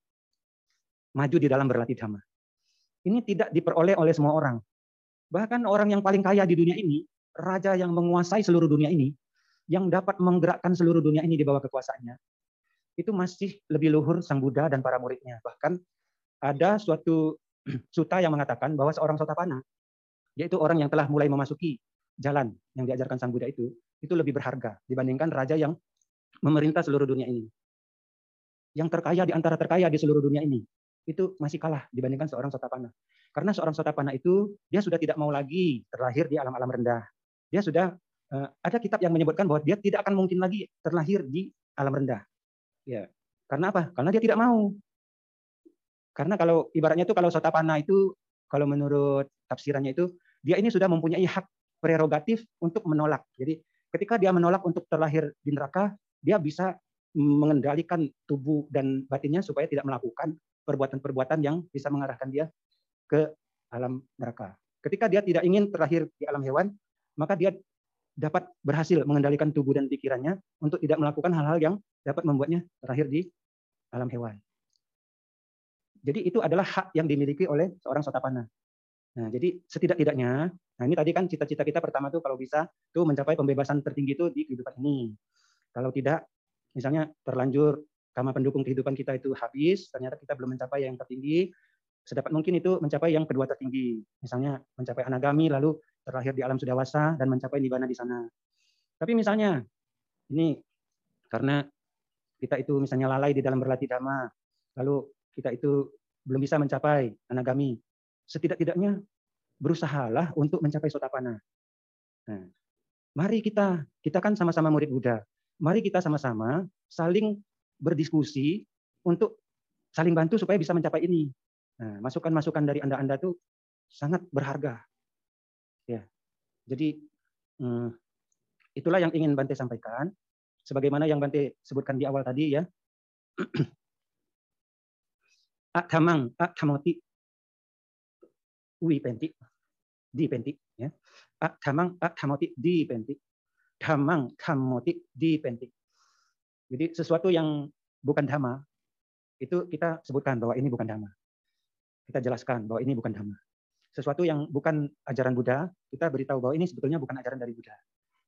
maju di dalam berlatih dhamma. Ini tidak diperoleh oleh semua orang. Bahkan orang yang paling kaya di dunia ini, raja yang menguasai seluruh dunia ini, yang dapat menggerakkan seluruh dunia ini di bawah kekuasaannya, itu masih lebih luhur Sang Buddha dan para muridnya. Bahkan ada suatu suta yang mengatakan bahwa seorang sotapana, yaitu orang yang telah mulai memasuki jalan yang diajarkan Sang Buddha itu, itu lebih berharga dibandingkan raja yang memerintah seluruh dunia ini. Yang terkaya di antara terkaya di seluruh dunia ini, itu masih kalah dibandingkan seorang sotapana. Karena seorang sotapana itu dia sudah tidak mau lagi terlahir di alam-alam rendah. Dia sudah uh, ada kitab yang menyebutkan bahwa dia tidak akan mungkin lagi terlahir di alam rendah. Ya. Karena apa? Karena dia tidak mau. Karena kalau ibaratnya itu kalau sotapana itu kalau menurut tafsirannya itu dia ini sudah mempunyai hak prerogatif untuk menolak. Jadi ketika dia menolak untuk terlahir di neraka, dia bisa mengendalikan tubuh dan batinnya supaya tidak melakukan perbuatan-perbuatan yang bisa mengarahkan dia ke alam neraka. Ketika dia tidak ingin terakhir di alam hewan, maka dia dapat berhasil mengendalikan tubuh dan pikirannya untuk tidak melakukan hal-hal yang dapat membuatnya terakhir di alam hewan. Jadi itu adalah hak yang dimiliki oleh seorang sotapana. Nah, jadi setidak-tidaknya, nah ini tadi kan cita-cita kita pertama tuh kalau bisa tuh mencapai pembebasan tertinggi itu di kehidupan ini. Kalau tidak, misalnya terlanjur karena pendukung kehidupan kita itu habis, ternyata kita belum mencapai yang tertinggi, sedapat mungkin itu mencapai yang kedua tertinggi. Misalnya mencapai anagami, lalu terlahir di alam sudawasa, dan mencapai nibana di sana. Tapi misalnya, ini karena kita itu misalnya lalai di dalam berlatih dhamma, lalu kita itu belum bisa mencapai anagami, setidak-tidaknya berusahalah untuk mencapai sotapana. Nah, mari kita, kita kan sama-sama murid Buddha, mari kita sama-sama saling berdiskusi untuk saling bantu supaya bisa mencapai ini. Nah, masukan-masukan dari Anda-Anda itu sangat berharga. Ya. Jadi hmm, itulah yang ingin Bante sampaikan. Sebagaimana yang Bante sebutkan di awal tadi ya. Athamang, athamoti, wi penti, di penti. Ya. Athamang, athamoti, di penti. Dhamang, thamoti, di penti. Jadi sesuatu yang bukan dhamma, itu kita sebutkan bahwa ini bukan dhamma. Kita jelaskan bahwa ini bukan dhamma. Sesuatu yang bukan ajaran Buddha, kita beritahu bahwa ini sebetulnya bukan ajaran dari Buddha.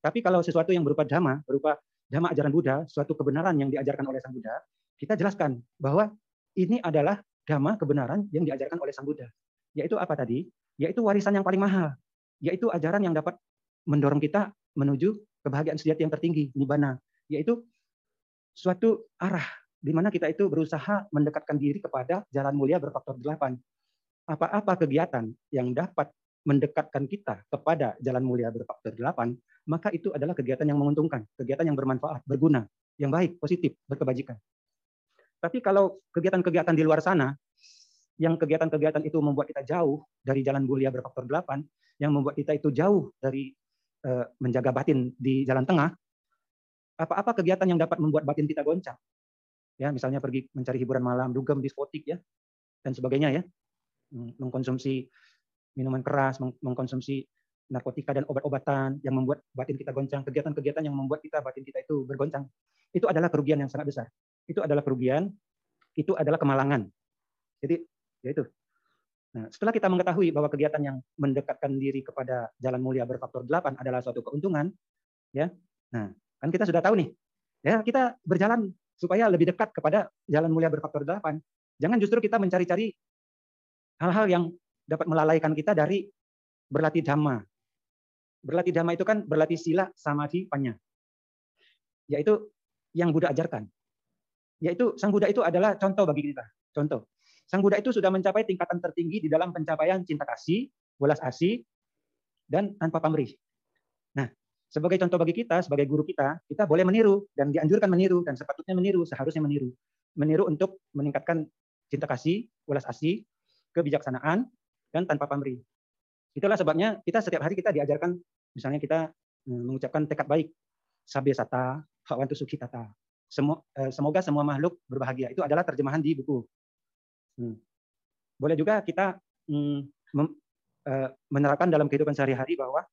Tapi kalau sesuatu yang berupa dhamma, berupa dhamma ajaran Buddha, suatu kebenaran yang diajarkan oleh Sang Buddha, kita jelaskan bahwa ini adalah dhamma kebenaran yang diajarkan oleh Sang Buddha. Yaitu apa tadi? Yaitu warisan yang paling mahal. Yaitu ajaran yang dapat mendorong kita menuju kebahagiaan sejati yang tertinggi, nibbana. Yaitu suatu arah di mana kita itu berusaha mendekatkan diri kepada jalan mulia berfaktor delapan. Apa-apa kegiatan yang dapat mendekatkan kita kepada jalan mulia berfaktor delapan, maka itu adalah kegiatan yang menguntungkan, kegiatan yang bermanfaat, berguna, yang baik, positif, berkebajikan. Tapi kalau kegiatan-kegiatan di luar sana, yang kegiatan-kegiatan itu membuat kita jauh dari jalan mulia berfaktor delapan, yang membuat kita itu jauh dari uh, menjaga batin di jalan tengah, apa-apa kegiatan yang dapat membuat batin kita goncang, ya misalnya pergi mencari hiburan malam, dugem, diskotik ya, dan sebagainya ya, mengkonsumsi minuman keras, mengkonsumsi narkotika dan obat-obatan yang membuat batin kita goncang, kegiatan-kegiatan yang membuat kita batin kita itu bergoncang. Itu adalah kerugian yang sangat besar. Itu adalah kerugian, itu adalah kemalangan. Jadi, ya itu. Nah, setelah kita mengetahui bahwa kegiatan yang mendekatkan diri kepada jalan mulia berfaktor 8 adalah suatu keuntungan, ya. Nah, kan kita sudah tahu nih. Ya, kita berjalan supaya lebih dekat kepada jalan mulia berfaktor 8. Jangan justru kita mencari-cari hal-hal yang dapat melalaikan kita dari berlatih dhamma. Berlatih dhamma itu kan berlatih sila, samadhi, panya. Yaitu yang Buddha ajarkan. Yaitu Sang Buddha itu adalah contoh bagi kita. Contoh. Sang Buddha itu sudah mencapai tingkatan tertinggi di dalam pencapaian cinta kasih, welas asih, dan tanpa pamrih. Sebagai contoh bagi kita, sebagai guru kita, kita boleh meniru dan dianjurkan meniru dan sepatutnya meniru, seharusnya meniru. Meniru untuk meningkatkan cinta kasih, welas asih, kebijaksanaan, dan tanpa pamrih. Itulah sebabnya kita setiap hari kita diajarkan, misalnya kita eh, mengucapkan tekad baik, sabya sata, hawantu tata. Eh, semoga semua makhluk berbahagia. Itu adalah terjemahan di buku. Hmm. Boleh juga kita hmm, eh, menerapkan dalam kehidupan sehari-hari bahwa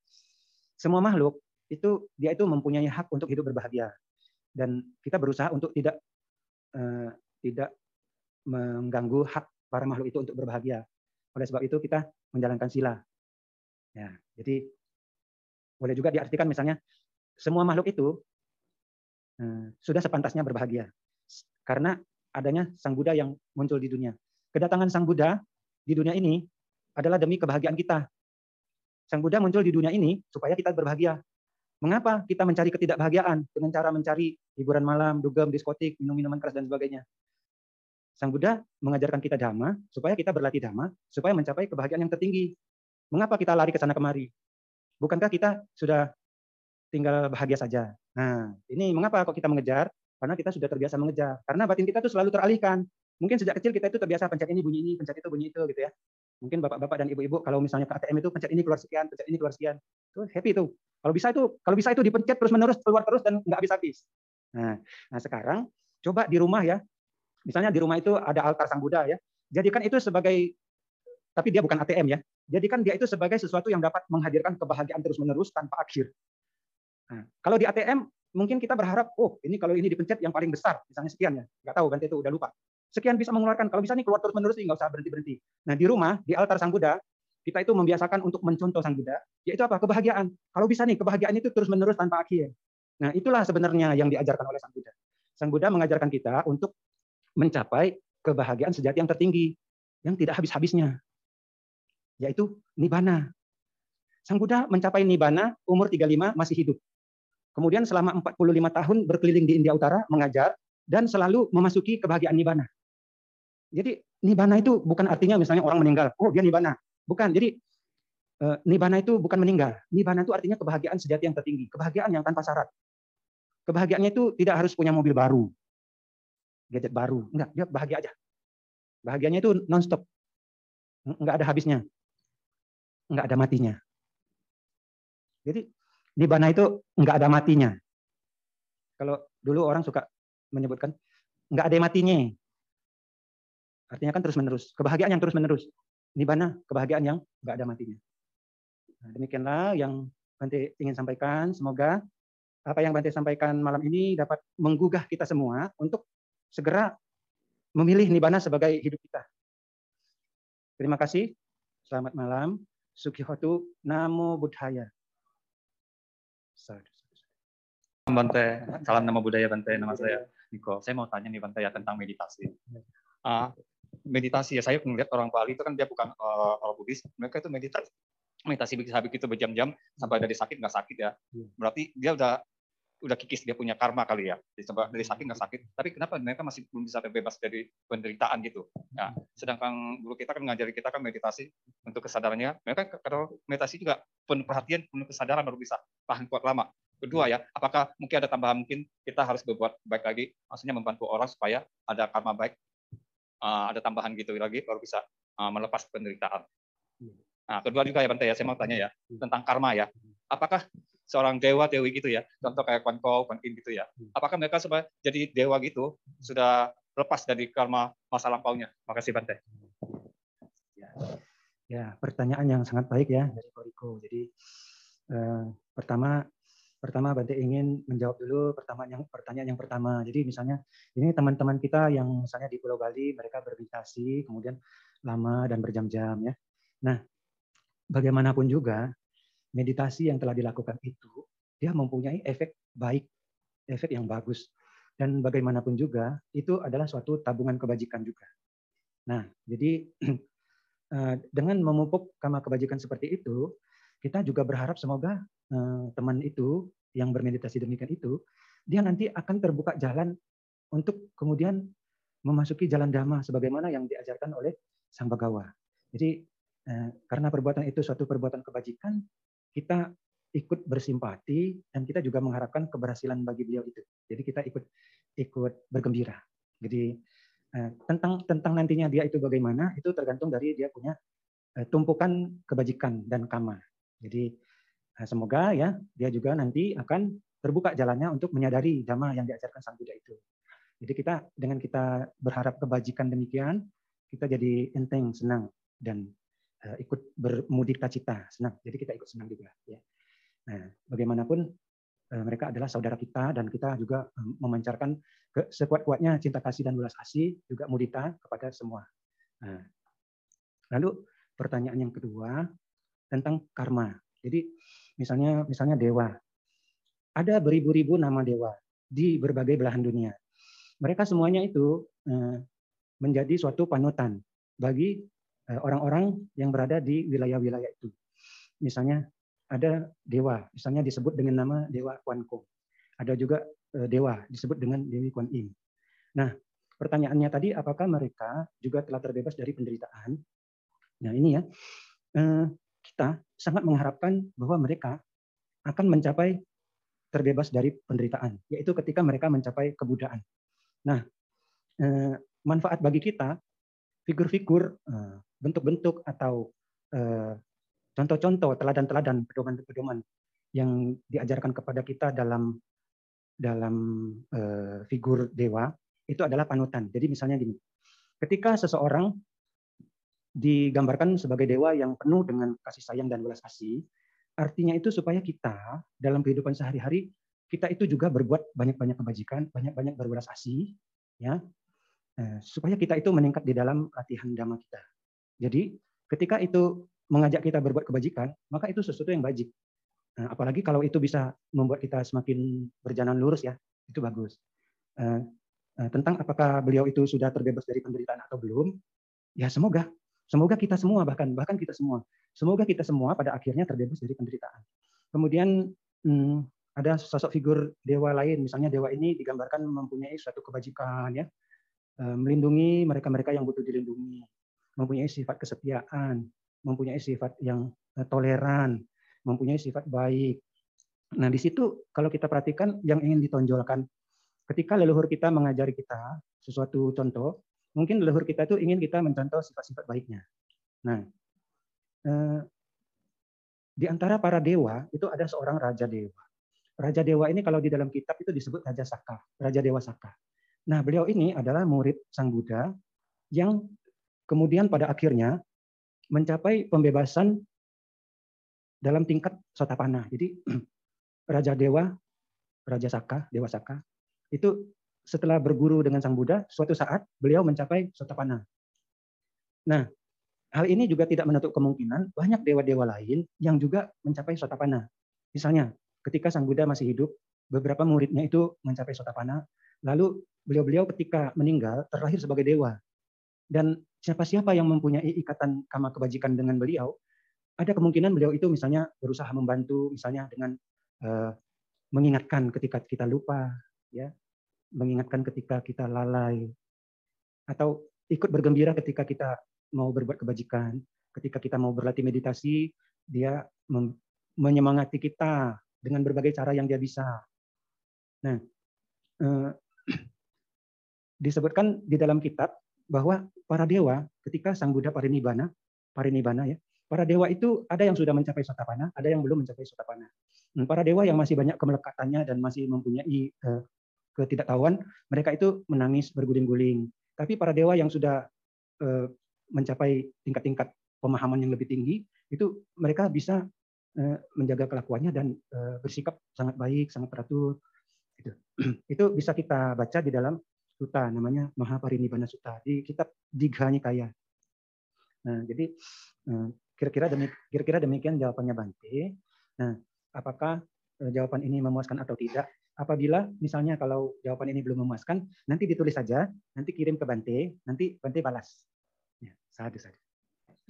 semua makhluk itu dia itu mempunyai hak untuk hidup berbahagia dan kita berusaha untuk tidak tidak mengganggu hak para makhluk itu untuk berbahagia. Oleh sebab itu kita menjalankan sila. Ya, jadi boleh juga diartikan misalnya semua makhluk itu eh, sudah sepantasnya berbahagia karena adanya Sang Buddha yang muncul di dunia. Kedatangan Sang Buddha di dunia ini adalah demi kebahagiaan kita. Sang Buddha muncul di dunia ini supaya kita berbahagia. Mengapa kita mencari ketidakbahagiaan dengan cara mencari hiburan malam, dugem, diskotik, minum minuman keras dan sebagainya? Sang Buddha mengajarkan kita dhamma supaya kita berlatih dhamma supaya mencapai kebahagiaan yang tertinggi. Mengapa kita lari ke sana kemari? Bukankah kita sudah tinggal bahagia saja? Nah, ini mengapa kok kita mengejar? Karena kita sudah terbiasa mengejar. Karena batin kita tuh selalu teralihkan. Mungkin sejak kecil kita itu terbiasa pencet ini bunyi ini, pencet itu bunyi itu gitu ya. Mungkin bapak-bapak dan ibu-ibu kalau misalnya ke ATM itu pencet ini keluar sekian, pencet ini keluar sekian. Itu happy tuh. Kalau bisa itu kalau bisa itu dipencet terus menerus keluar terus dan nggak habis-habis. Nah, nah sekarang coba di rumah ya Misalnya di rumah itu ada altar Sang Buddha ya. Jadikan itu sebagai tapi dia bukan ATM ya. Jadikan dia itu sebagai sesuatu yang dapat menghadirkan kebahagiaan terus-menerus tanpa akhir. Nah, kalau di ATM mungkin kita berharap, oh ini kalau ini dipencet yang paling besar, misalnya sekian ya, nggak tahu kan itu udah lupa. Sekian bisa mengeluarkan, kalau bisa nih keluar terus-menerus nggak usah berhenti-berhenti. Nah di rumah, di altar Sang Buddha, kita itu membiasakan untuk mencontoh Sang Buddha, yaitu apa? Kebahagiaan. Kalau bisa nih, kebahagiaan itu terus-menerus tanpa akhir. Nah itulah sebenarnya yang diajarkan oleh Sang Buddha. Sang Buddha mengajarkan kita untuk mencapai kebahagiaan sejati yang tertinggi yang tidak habis-habisnya yaitu nibana. Sang Buddha mencapai nibana umur 35 masih hidup. Kemudian selama 45 tahun berkeliling di India Utara mengajar dan selalu memasuki kebahagiaan nibana. Jadi nibana itu bukan artinya misalnya orang meninggal, oh dia nibana. Bukan. Jadi eh, nibana itu bukan meninggal. Nibana itu artinya kebahagiaan sejati yang tertinggi, kebahagiaan yang tanpa syarat. Kebahagiaannya itu tidak harus punya mobil baru, gadget baru. Enggak, dia bahagia aja. Bahagianya itu nonstop. Enggak ada habisnya. Enggak ada matinya. Jadi di bana itu enggak ada matinya. Kalau dulu orang suka menyebutkan enggak ada matinya. Artinya kan terus menerus. Kebahagiaan yang terus menerus. bana kebahagiaan yang enggak ada matinya. Nah, demikianlah yang Bante ingin sampaikan. Semoga apa yang Bante sampaikan malam ini dapat menggugah kita semua untuk segera memilih nibana sebagai hidup kita. Terima kasih. Selamat malam. Sukihotu Namo Buddhaya. Sadhu. Bante, salam nama budaya Bante, nama saya Niko. Saya mau tanya nih Bante ya tentang meditasi. Uh, meditasi ya. Saya melihat orang Bali itu kan dia bukan uh, orang Buddhis, mereka itu meditasi. Meditasi bisa begitu berjam-jam sampai dari sakit nggak sakit ya. Iya. Berarti dia udah udah kikis dia punya karma kali ya. Dari sakit nggak sakit. Tapi kenapa mereka masih belum bisa terbebas dari penderitaan gitu? Nah sedangkan guru kita kan ngajari kita kan meditasi untuk kesadarannya. Mereka kalau meditasi juga penuh perhatian penuh kesadaran baru bisa tahan kuat lama. Kedua ya apakah mungkin ada tambahan mungkin kita harus berbuat baik lagi? Maksudnya membantu orang supaya ada karma baik uh, ada tambahan gitu lagi baru bisa uh, melepas penderitaan. Iya. nah kedua juga ya Bante ya saya mau tanya ya iya. tentang karma ya. Apakah seorang dewa dewi gitu ya contoh kayak Kuan Ko, Kuan Yin gitu ya hmm. apakah mereka sudah jadi dewa gitu sudah lepas dari karma masa lampaunya? Makasih Bante. Ya, ya pertanyaan yang sangat baik ya dari Koriko. Jadi eh, pertama pertama Bante ingin menjawab dulu pertama yang pertanyaan yang pertama jadi misalnya ini teman-teman kita yang misalnya di Pulau Bali mereka bermeditasi kemudian lama dan berjam-jam ya nah bagaimanapun juga meditasi yang telah dilakukan itu dia mempunyai efek baik, efek yang bagus. Dan bagaimanapun juga itu adalah suatu tabungan kebajikan juga. Nah, jadi eh, dengan memupuk kama kebajikan seperti itu, kita juga berharap semoga teman itu yang bermeditasi demikian itu, dia nanti akan terbuka jalan untuk kemudian memasuki jalan dhamma sebagaimana yang diajarkan oleh Sang Bagawa. Jadi eh, karena perbuatan itu suatu perbuatan kebajikan, kita ikut bersimpati dan kita juga mengharapkan keberhasilan bagi beliau itu. Jadi kita ikut ikut bergembira. Jadi eh, tentang tentang nantinya dia itu bagaimana itu tergantung dari dia punya eh, tumpukan kebajikan dan kama. Jadi eh, semoga ya dia juga nanti akan terbuka jalannya untuk menyadari dhamma yang diajarkan sang Buddha itu. Jadi kita dengan kita berharap kebajikan demikian, kita jadi enteng, senang dan uh, ikut bermudika cita, senang. Jadi kita ikut senang juga. Ya. Nah, bagaimanapun uh, mereka adalah saudara kita dan kita juga um, memancarkan ke, sekuat-kuatnya cinta kasih dan belas kasih juga mudita kepada semua. Nah, lalu pertanyaan yang kedua tentang karma. Jadi misalnya misalnya dewa. Ada beribu-ribu nama dewa di berbagai belahan dunia. Mereka semuanya itu menjadi suatu panutan bagi Eh, orang-orang yang berada di wilayah-wilayah itu. Misalnya ada dewa, misalnya disebut dengan nama Dewa Kuan Ko. Ada juga eh, dewa disebut dengan Dewi Kuan Im. Nah, pertanyaannya tadi apakah mereka juga telah terbebas dari penderitaan? Nah, ini ya. Eh, kita sangat mengharapkan bahwa mereka akan mencapai terbebas dari penderitaan, yaitu ketika mereka mencapai kebudaan. Nah, manfaat bagi kita figur-figur bentuk-bentuk atau eh, contoh-contoh, teladan-teladan, pedoman-pedoman yang diajarkan kepada kita dalam dalam figur dewa itu adalah panutan. Jadi misalnya gini, ketika seseorang digambarkan sebagai dewa yang penuh dengan kasih sayang dan belas kasih, artinya itu supaya kita dalam kehidupan sehari-hari kita itu juga berbuat banyak-banyak kebajikan, banyak-banyak berbelas kasih, ya, eh, supaya kita itu meningkat di dalam latihan dhamma kita. Jadi ketika itu mengajak kita berbuat kebajikan, maka itu sesuatu yang bajik. Nah, apalagi kalau itu bisa membuat kita semakin berjalan lurus ya, itu bagus. Uh, tentang apakah beliau itu sudah terbebas dari penderitaan atau belum, ya semoga, semoga kita semua bahkan bahkan kita semua, semoga kita semua pada akhirnya terbebas dari penderitaan. Kemudian hmm, ada sosok figur dewa lain, misalnya dewa ini digambarkan mempunyai suatu kebajikan ya, melindungi mereka-mereka yang butuh dilindungi mempunyai sifat kesetiaan, mempunyai sifat yang eh, toleran, mempunyai sifat baik. Nah, di situ kalau kita perhatikan yang ingin ditonjolkan ketika leluhur kita mengajari kita sesuatu contoh, mungkin leluhur kita itu ingin kita mencontoh sifat-sifat baiknya. Nah, eh, di antara para dewa itu ada seorang raja dewa. Raja dewa ini kalau di dalam kitab itu disebut Raja Saka, Raja Dewa Saka. Nah, beliau ini adalah murid Sang Buddha yang kemudian pada akhirnya mencapai pembebasan dalam tingkat sotapana. Jadi Raja Dewa, Raja Saka, Dewa Saka, itu setelah berguru dengan Sang Buddha, suatu saat beliau mencapai sotapana. Nah, hal ini juga tidak menutup kemungkinan banyak dewa-dewa lain yang juga mencapai sotapana. Misalnya, ketika Sang Buddha masih hidup, beberapa muridnya itu mencapai sotapana. Lalu beliau-beliau ketika meninggal terlahir sebagai dewa. Dan siapa-siapa yang mempunyai ikatan kama kebajikan dengan beliau, ada kemungkinan beliau itu misalnya berusaha membantu, misalnya dengan uh, mengingatkan ketika kita lupa, ya, mengingatkan ketika kita lalai, atau ikut bergembira ketika kita mau berbuat kebajikan, ketika kita mau berlatih meditasi, dia menyemangati kita dengan berbagai cara yang dia bisa. Nah, uh, disebutkan di dalam kitab bahwa para dewa ketika Sang Buddha parinibbana, parinibbana ya, para dewa itu ada yang sudah mencapai sotapana, ada yang belum mencapai sotapana. Hmm, para dewa yang masih banyak kemelekatannya dan masih mempunyai uh, ketidaktahuan, mereka itu menangis berguling-guling. Tapi para dewa yang sudah uh, mencapai tingkat-tingkat pemahaman yang lebih tinggi, itu mereka bisa uh, menjaga kelakuannya dan uh, bersikap sangat baik, sangat teratur. Itu. itu bisa kita baca di dalam Sutta namanya Mahaparinibbana Sutta di kitab Digha Nikaya. Nah, jadi eh, kira-kira kira-kira demikian jawabannya Bante. Nah, apakah eh, jawaban ini memuaskan atau tidak? Apabila misalnya kalau jawaban ini belum memuaskan, nanti ditulis saja, nanti kirim ke Bante, nanti Bante balas. Ya, satu saja.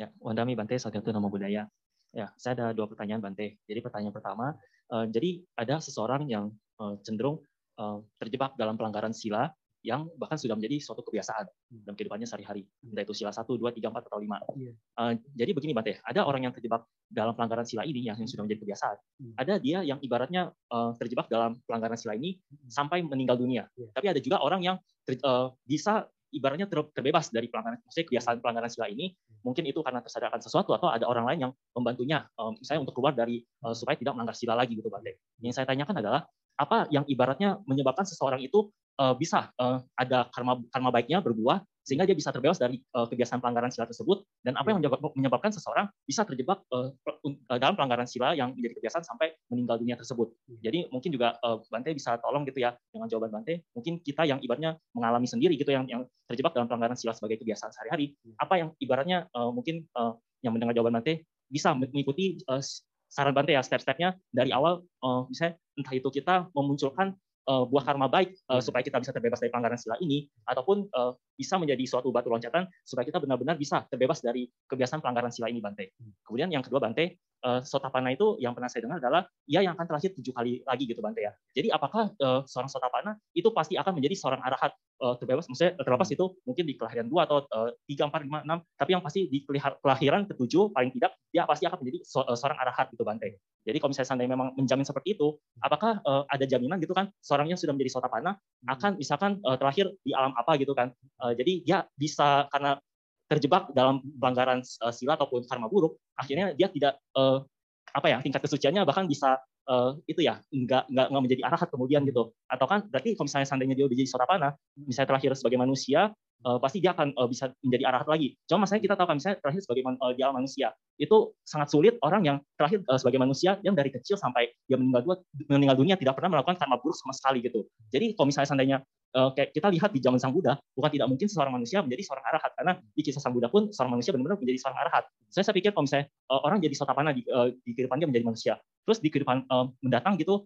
Ya, Wandami Bante, satu nama budaya. Ya, saya ada dua pertanyaan Bante. Jadi pertanyaan pertama, uh, jadi ada seseorang yang uh, cenderung uh, terjebak dalam pelanggaran sila yang bahkan sudah menjadi suatu kebiasaan hmm. dalam kehidupannya sehari-hari. Entah itu sila 1, 2, 3, 4, atau 5. Yeah. Uh, jadi begini Bante, ada orang yang terjebak dalam pelanggaran sila ini yang sudah menjadi kebiasaan. Hmm. Ada dia yang ibaratnya uh, terjebak dalam pelanggaran sila ini hmm. sampai meninggal dunia. Yeah. Tapi ada juga orang yang ter, uh, bisa ibaratnya ter, terbebas dari pelanggaran, maksudnya kebiasaan pelanggaran sila ini. Mungkin itu karena tersadarkan sesuatu atau ada orang lain yang membantunya, uh, misalnya untuk keluar dari uh, supaya tidak melanggar sila lagi gitu Bante. Yang saya tanyakan adalah apa yang ibaratnya menyebabkan seseorang itu uh, bisa uh, ada karma karma baiknya berbuah sehingga dia bisa terbebas dari uh, kebiasaan pelanggaran sila tersebut dan apa yang menyebabkan seseorang bisa terjebak uh, dalam pelanggaran sila yang menjadi kebiasaan sampai meninggal dunia tersebut. Jadi mungkin juga uh, Bante bisa tolong gitu ya dengan jawaban Bante. Mungkin kita yang ibaratnya mengalami sendiri gitu yang yang terjebak dalam pelanggaran sila sebagai kebiasaan sehari-hari, apa yang ibaratnya uh, mungkin uh, yang mendengar jawaban Bante bisa mengikuti uh, saran Bante ya step-stepnya dari awal uh, misalnya entah itu kita memunculkan uh, buah karma baik uh, supaya kita bisa terbebas dari pelanggaran sila ini ataupun uh, bisa menjadi suatu batu loncatan supaya kita benar-benar bisa terbebas dari kebiasaan pelanggaran sila ini Bante. Hmm. Kemudian yang kedua Bante, uh, Sotapana itu yang pernah saya dengar adalah ia yang akan terlahir tujuh kali lagi gitu Bante ya. Jadi apakah uh, seorang Sotapana itu pasti akan menjadi seorang arahat uh, terbebas maksudnya terlepas itu mungkin di kelahiran dua atau tiga empat lima enam tapi yang pasti di kelahiran ketujuh paling tidak dia pasti akan menjadi seorang arahat gitu Bante. Jadi kalau misalnya seandainya memang menjamin seperti itu, apakah uh, ada jaminan gitu kan seorangnya sudah menjadi sotapana hmm. akan misalkan uh, terakhir di alam apa gitu kan? Uh, jadi dia bisa karena terjebak dalam pelanggaran uh, sila ataupun karma buruk, akhirnya dia tidak uh, apa ya tingkat kesuciannya bahkan bisa uh, itu ya nggak nggak nggak menjadi arahat kemudian gitu atau kan berarti kalau misalnya seandainya dia udah jadi sotapana misalnya terakhir sebagai manusia uh, pasti dia akan uh, bisa menjadi arahat lagi. Cuma masalahnya kita tahu kan misalnya terakhir sebagai man, uh, dia manusia itu sangat sulit orang yang terakhir uh, sebagai manusia yang dari kecil sampai dia meninggal dunia, meninggal dunia tidak pernah melakukan karma buruk sama sekali gitu. Jadi kalau misalnya seandainya kayak kita lihat di zaman Sang Buddha, bukan tidak mungkin seorang manusia menjadi seorang arahat karena di kisah Sang Buddha pun seorang manusia benar-benar menjadi seorang arahat. Saya saya pikir kalau misalnya uh, orang jadi sotapana di, uh, di kehidupan dia menjadi manusia, terus di kehidupan mendatang gitu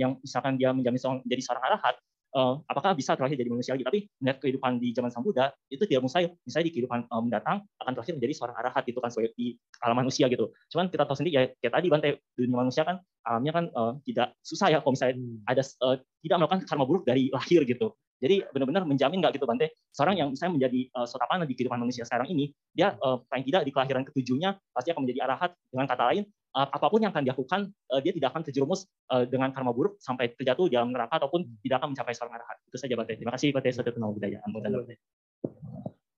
yang misalkan dia menjadi seorang, menjadi seorang arahat, uh, apakah bisa terakhir jadi manusia lagi. Tapi melihat kehidupan di zaman Sang Buddha itu tidak mustahil. Misalnya di kehidupan uh, mendatang akan terakhir menjadi seorang arahat itu kan sebagai di alam manusia gitu. Cuman kita tahu sendiri ya kayak tadi Bante dunia manusia kan alamnya kan uh, tidak susah ya kalau misalnya hmm. ada uh, tidak melakukan karma buruk dari lahir gitu. Jadi benar-benar menjamin nggak gitu Bante, seorang yang misalnya menjadi uh, sotapana di kehidupan manusia sekarang ini, dia uh, paling tidak di kelahiran ketujuhnya pasti akan menjadi arahat. Dengan kata lain, uh, apa pun yang akan dilakukan, uh, dia tidak akan terjerumus uh, dengan karma buruk sampai terjatuh dalam neraka ataupun hmm. tidak akan mencapai seorang arahat. Itu saja Bante. Terima kasih Bante Satu Tenang Budaya.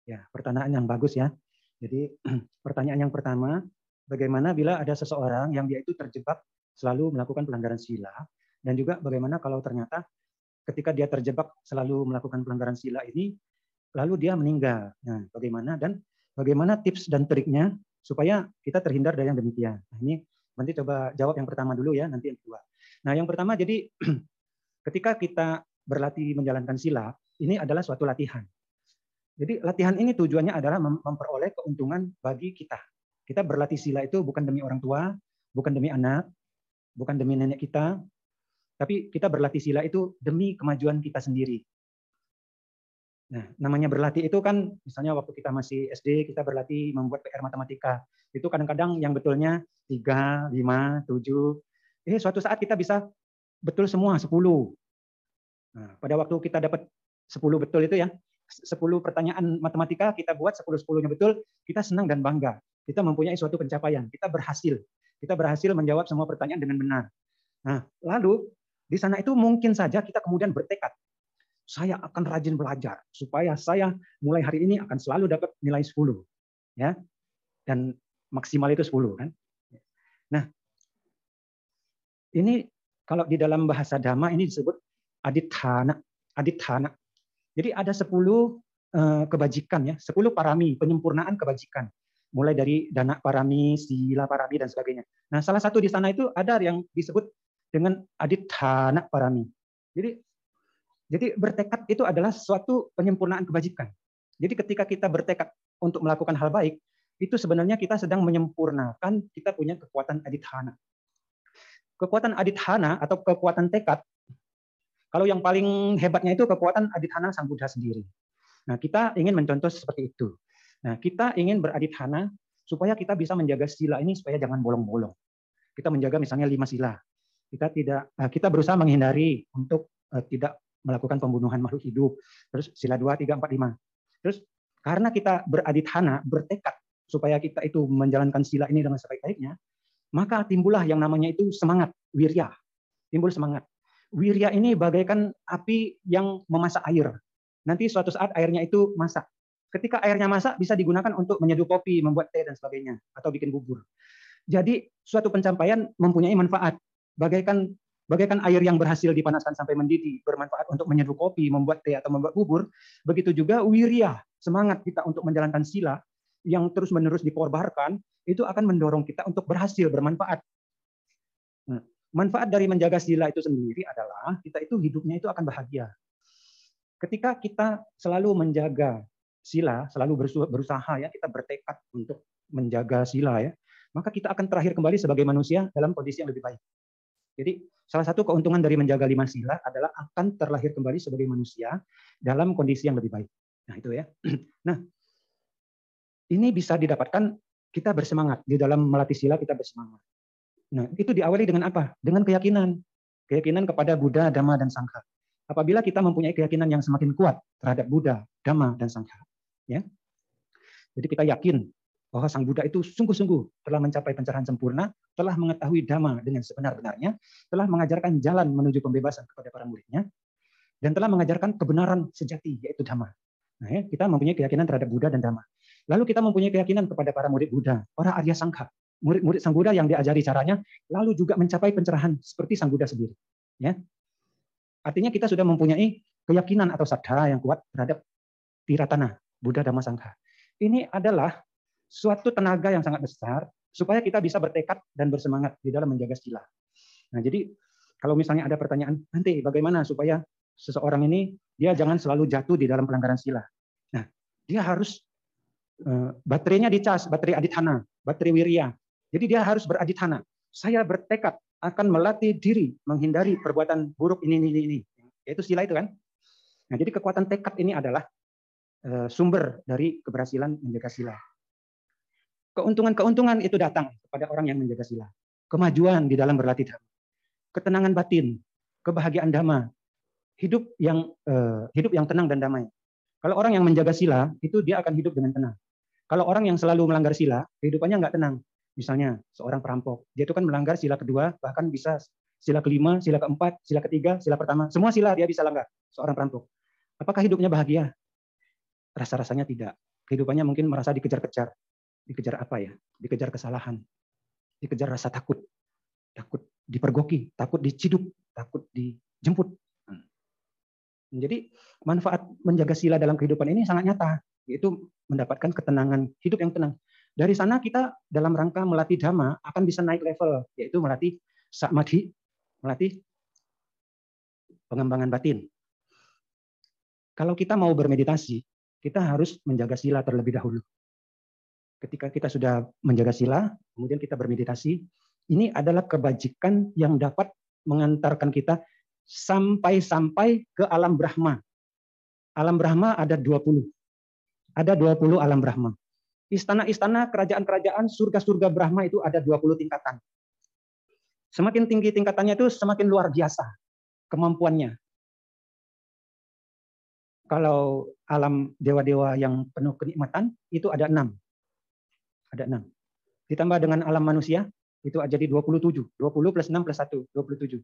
Ya, pertanyaan yang bagus ya. Jadi pertanyaan yang pertama, bagaimana bila ada seseorang yang dia itu terjebak selalu melakukan pelanggaran sila dan juga bagaimana kalau ternyata ketika dia terjebak selalu melakukan pelanggaran sila ini, lalu dia meninggal. Nah, bagaimana dan bagaimana tips dan triknya supaya kita terhindar dari yang demikian. Nah, ini nanti coba jawab yang pertama dulu ya, nanti yang kedua. Nah, yang pertama jadi ketika kita berlatih menjalankan sila, ini adalah suatu latihan. Jadi latihan ini tujuannya adalah memperoleh keuntungan bagi kita. Kita berlatih sila itu bukan demi orang tua, bukan demi anak, bukan demi nenek kita, Tapi kita berlatih sila itu demi kemajuan kita sendiri. Nah, namanya berlatih itu kan misalnya waktu kita masih SD kita berlatih membuat PR matematika. Itu kadang-kadang yang betulnya 3, 5, 7. Eh suatu saat kita bisa betul semua 10. Nah, pada waktu kita dapat 10 betul itu ya, 10 pertanyaan matematika kita buat 10 10-nya betul, kita senang dan bangga. Kita mempunyai suatu pencapaian, kita berhasil. Kita berhasil menjawab semua pertanyaan dengan benar. Nah, lalu di sana itu mungkin saja kita kemudian bertekad saya akan rajin belajar supaya saya mulai hari ini akan selalu dapat nilai 10 ya. Dan maksimal itu 10 kan. Nah ini kalau di dalam bahasa dhamma ini disebut adithana adithana. Jadi ada 10 eh, kebajikan ya. 10 parami penyempurnaan kebajikan. Mulai dari dana parami sila parami dan sebagainya. Nah salah satu di sana itu ada yang disebut dengan adithana parami. Jadi jadi bertekad itu adalah suatu penyempurnaan kebajikan. Jadi ketika kita bertekad untuk melakukan hal baik, itu sebenarnya kita sedang menyempurnakan kita punya kekuatan adithana. Kekuatan adithana atau kekuatan tekad, kalau yang paling hebatnya itu kekuatan adithana sang Buddha sendiri. Nah, kita ingin mencontoh seperti itu. Nah, kita ingin beradithana supaya kita bisa menjaga sila ini supaya jangan bolong-bolong. Kita menjaga misalnya lima sila. Kita tidak eh, kita berusaha menghindari untuk eh, tidak melakukan pembunuhan makhluk hidup. Terus sila 2, 3, 4, 5. Terus karena kita beradithana, bertekad supaya kita itu menjalankan sila ini dengan sebaik-baiknya, maka timbullah yang namanya itu semangat, wirya. Timbul semangat. Wirya ini bagaikan api yang memasak air. Nanti suatu saat airnya itu masak. Ketika airnya masak bisa digunakan untuk menyeduh kopi, membuat teh dan sebagainya atau bikin bubur. Jadi suatu pencapaian mempunyai manfaat. Bagaikan Bagaikan air yang berhasil dipanaskan sampai mendidih, bermanfaat untuk menyeduh kopi, membuat teh atau membuat bubur, begitu juga wirya, semangat kita untuk menjalankan sila yang terus-menerus dikorbarkan, itu akan mendorong kita untuk berhasil, bermanfaat. Nah, manfaat dari menjaga sila itu sendiri adalah kita itu hidupnya itu akan bahagia. Ketika kita selalu menjaga sila, selalu berusaha ya, kita bertekad untuk menjaga sila ya, maka kita akan terakhir kembali sebagai manusia dalam kondisi yang lebih baik. Jadi salah satu keuntungan dari menjaga lima sila adalah akan terlahir kembali sebagai manusia dalam kondisi yang lebih baik. Nah itu ya. Nah ini bisa didapatkan kita bersemangat di dalam melatih sila kita bersemangat. Nah itu diawali dengan apa? Dengan keyakinan, keyakinan kepada Buddha, Dhamma dan Sangha. Apabila kita mempunyai keyakinan yang semakin kuat terhadap Buddha, Dhamma dan Sangha, ya. Jadi kita yakin bahwa Sang Buddha itu sungguh-sungguh telah mencapai pencerahan sempurna, telah mengetahui dhamma dengan sebenar-benarnya, telah mengajarkan jalan menuju pembebasan kepada para muridnya, dan telah mengajarkan kebenaran sejati, yaitu dhamma. Nah, ya, kita mempunyai keyakinan terhadap Buddha dan dhamma. Lalu kita mempunyai keyakinan kepada para murid Buddha, para Arya Sangha, murid-murid Sang Buddha yang diajari caranya, lalu juga mencapai pencerahan seperti Sang Buddha sendiri. Ya, Artinya kita sudah mempunyai keyakinan atau sadha yang kuat terhadap tiratana, Buddha Dhamma Sangha. Ini adalah suatu tenaga yang sangat besar supaya kita bisa bertekad dan bersemangat di dalam menjaga sila. Nah, jadi kalau misalnya ada pertanyaan, nanti bagaimana supaya seseorang ini dia jangan selalu jatuh di dalam pelanggaran sila. Nah, dia harus uh, baterainya dicas, baterai adithana, baterai wirya. Jadi dia harus beradithana. Saya bertekad akan melatih diri menghindari perbuatan buruk ini ini ini. Yaitu sila itu kan. Nah, jadi kekuatan tekad ini adalah uh, sumber dari keberhasilan menjaga sila. Keuntungan-keuntungan itu datang kepada orang yang menjaga sila. Kemajuan di dalam berlatih dhamma. Ketenangan batin, kebahagiaan dhamma, hidup yang uh, hidup yang tenang dan damai. Kalau orang yang menjaga sila, itu dia akan hidup dengan tenang. Kalau orang yang selalu melanggar sila, kehidupannya nggak tenang. Misalnya seorang perampok, dia itu kan melanggar sila kedua, bahkan bisa sila kelima, sila keempat, sila ketiga, sila pertama, semua sila dia bisa langgar. Seorang perampok. Apakah hidupnya bahagia? Rasa-rasanya tidak. Kehidupannya mungkin merasa dikejar-kejar. Dikejar apa ya? Dikejar kesalahan. Dikejar rasa takut. Takut dipergoki, takut diciduk, takut dijemput. Hmm. Jadi manfaat menjaga sila dalam kehidupan ini sangat nyata, yaitu mendapatkan ketenangan hidup yang tenang. Dari sana kita dalam rangka melatih dhamma akan bisa naik level, yaitu melatih samadhi, melatih pengembangan batin. Kalau kita mau bermeditasi, kita harus menjaga sila terlebih dahulu ketika kita sudah menjaga sila, kemudian kita bermeditasi, ini adalah kebajikan yang dapat mengantarkan kita sampai-sampai ke alam Brahma. Alam Brahma ada 20. Ada 20 alam Brahma. Istana-istana, kerajaan-kerajaan, surga-surga Brahma itu ada 20 tingkatan. Semakin tinggi tingkatannya itu semakin luar biasa kemampuannya. Kalau alam dewa-dewa yang penuh kenikmatan itu ada enam. Ada enam. Ditambah dengan alam manusia itu jadi 27. 20 plus 6 plus 1, 27.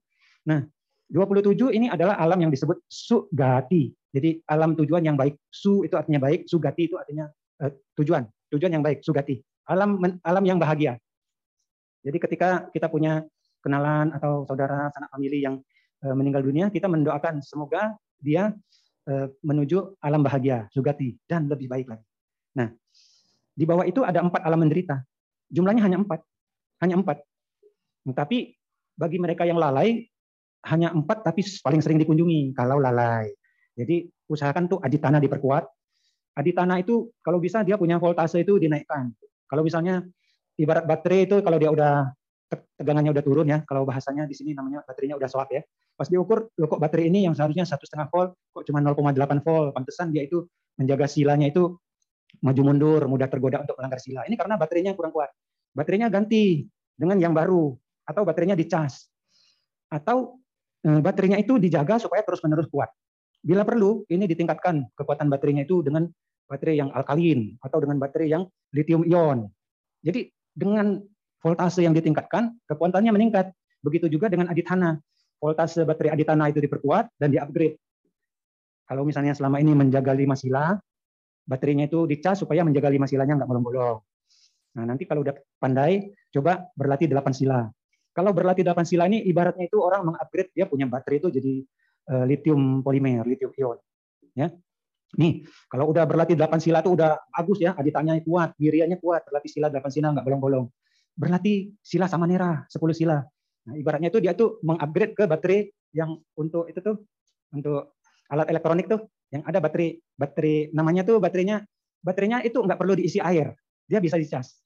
Nah, 27 ini adalah alam yang disebut sugati. Jadi alam tujuan yang baik. Su itu artinya baik, sugati itu artinya uh, tujuan, tujuan yang baik, sugati. Alam alam yang bahagia. Jadi ketika kita punya kenalan atau saudara sanak famili yang uh, meninggal dunia, kita mendoakan semoga dia uh, menuju alam bahagia, sugati dan lebih baik lagi. Nah, di bawah itu ada empat alam menderita. Jumlahnya hanya empat, hanya empat. Tapi bagi mereka yang lalai, hanya empat tapi paling sering dikunjungi kalau lalai. Jadi usahakan tuh aditana diperkuat. Aditana itu kalau bisa dia punya voltase itu dinaikkan. Kalau misalnya ibarat baterai itu kalau dia udah tegangannya udah turun ya, kalau bahasanya di sini namanya baterainya udah swap ya. Pas diukur, loh kok baterai ini yang seharusnya satu setengah volt, kok cuma 0,8 volt. Pantesan dia itu menjaga silanya itu maju mundur, mudah tergoda untuk melanggar sila. Ini karena baterainya kurang kuat. Baterainya ganti dengan yang baru atau baterainya dicas. Atau eh, baterainya itu dijaga supaya terus-menerus kuat. Bila perlu, ini ditingkatkan kekuatan baterainya itu dengan baterai yang alkalin atau dengan baterai yang lithium ion. Jadi dengan voltase yang ditingkatkan, kekuatannya meningkat. Begitu juga dengan aditana. Voltase baterai aditana itu diperkuat dan di-upgrade. Kalau misalnya selama ini menjaga lima sila, baterainya itu dicas supaya menjaga lima silanya nggak bolong-bolong. Nah, nanti kalau udah pandai, coba berlatih delapan sila. Kalau berlatih delapan sila ini ibaratnya itu orang mengupgrade dia punya baterai itu jadi uh, lithium polimer, lithium ion. Ya. Nih, kalau udah berlatih delapan sila itu udah bagus ya, aditanya kuat, wirianya kuat, berlatih sila delapan sila nggak bolong-bolong. Berlatih sila sama nera, sepuluh sila. Nah, ibaratnya itu dia tuh mengupgrade ke baterai yang untuk itu tuh untuk alat elektronik tuh yang ada baterai baterai namanya tuh baterainya baterainya itu nggak perlu diisi air. Dia bisa dicas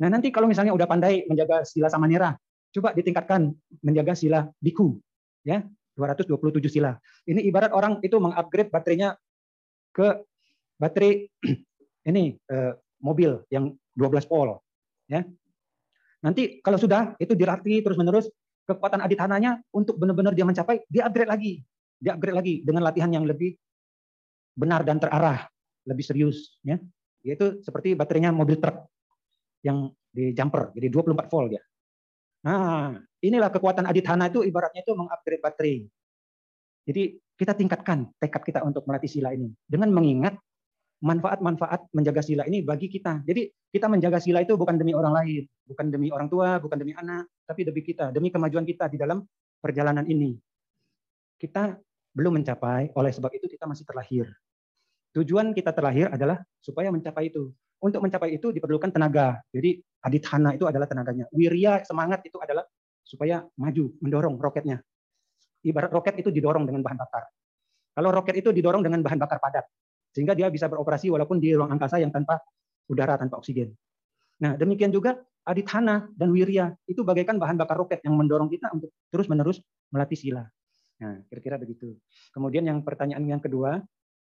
nah nanti kalau misalnya udah pandai menjaga sila samanera coba ditingkatkan menjaga sila biku ya. 227 sila. Ini ibarat orang itu mengupgrade baterainya ke baterai ini eh, mobil yang 12 volt ya. Nanti kalau sudah itu dilatih terus menerus kekuatan adithananya untuk benar-benar dia mencapai dia upgrade lagi. Dia upgrade lagi dengan latihan yang lebih benar dan terarah, lebih serius ya. Yaitu seperti baterainya mobil truk yang di jumper, jadi 24 volt ya. Nah, inilah kekuatan adithana itu ibaratnya itu mengupgrade baterai. Jadi kita tingkatkan tekad kita untuk melatih sila ini dengan mengingat manfaat-manfaat menjaga sila ini bagi kita. Jadi kita menjaga sila itu bukan demi orang lain, bukan demi orang tua, bukan demi anak, tapi demi kita, demi kemajuan kita di dalam perjalanan ini. Kita belum mencapai, oleh sebab itu kita masih terlahir. Tujuan kita terlahir adalah supaya mencapai itu. Untuk mencapai itu diperlukan tenaga. Jadi adithana itu adalah tenaganya. Wirya semangat itu adalah supaya maju, mendorong roketnya. Ibarat roket itu didorong dengan bahan bakar. Kalau roket itu didorong dengan bahan bakar padat, sehingga dia bisa beroperasi walaupun di ruang angkasa yang tanpa udara, tanpa oksigen. Nah, demikian juga adithana dan wirya itu bagaikan bahan bakar roket yang mendorong kita untuk terus-menerus melatih sila. Nah, kira-kira begitu. Kemudian yang pertanyaan yang kedua,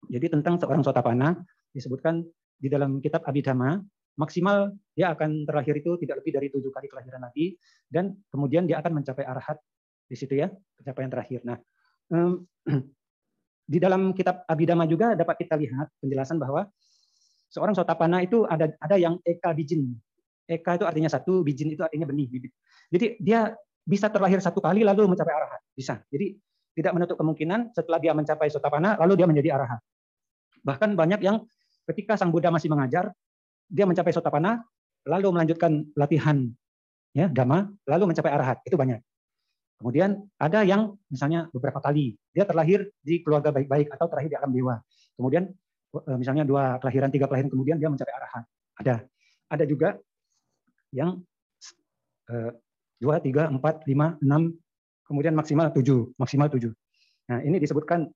jadi tentang seorang sotapana disebutkan di dalam kitab Abhidhamma maksimal dia akan terlahir itu tidak lebih dari tujuh kali kelahiran lagi dan kemudian dia akan mencapai arahat di situ ya pencapaian terakhir. Nah di dalam kitab Abhidhamma juga dapat kita lihat penjelasan bahwa seorang sotapana itu ada ada yang eka bijin. Eka itu artinya satu, bijin itu artinya benih bibit. Jadi dia bisa terlahir satu kali lalu mencapai arahat. Bisa. Jadi tidak menutup kemungkinan setelah dia mencapai sotapana, lalu dia menjadi arahat. Bahkan banyak yang ketika Sang Buddha masih mengajar, dia mencapai sotapana, lalu melanjutkan latihan ya dhamma, lalu mencapai arahat. Itu banyak. Kemudian ada yang misalnya beberapa kali dia terlahir di keluarga baik-baik atau terlahir di alam dewa. Kemudian eh, misalnya dua kelahiran, tiga kelahiran kemudian dia mencapai arahat. Ada. Ada juga yang eh, dua, tiga, empat, lima, enam, kemudian maksimal tujuh, maksimal tujuh. Nah, ini disebutkan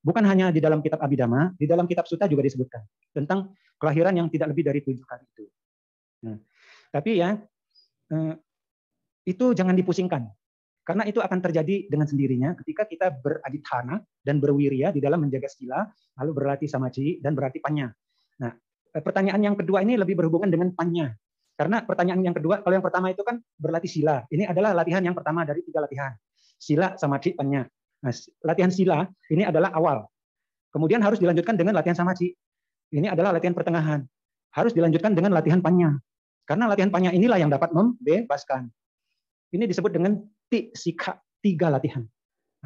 bukan hanya di dalam kitab Abhidhamma, di dalam kitab Sutta juga disebutkan tentang kelahiran yang tidak lebih dari tujuh kali itu. Nah, tapi ya eh, itu jangan dipusingkan. Karena itu akan terjadi dengan sendirinya ketika kita beradithana dan berwirya di dalam menjaga sila, lalu berlatih samaci dan berlatih panya. Nah, eh, pertanyaan yang kedua ini lebih berhubungan dengan panya. Karena pertanyaan yang kedua, kalau yang pertama itu kan berlatih sila. Ini adalah latihan yang pertama dari tiga latihan. Sila, samaci, panya. Nah, latihan sila ini adalah awal. Kemudian harus dilanjutkan dengan latihan samaci. Ini adalah latihan pertengahan. Harus dilanjutkan dengan latihan panya. Karena latihan panya inilah yang dapat membebaskan. Ini disebut dengan ti sika tiga latihan.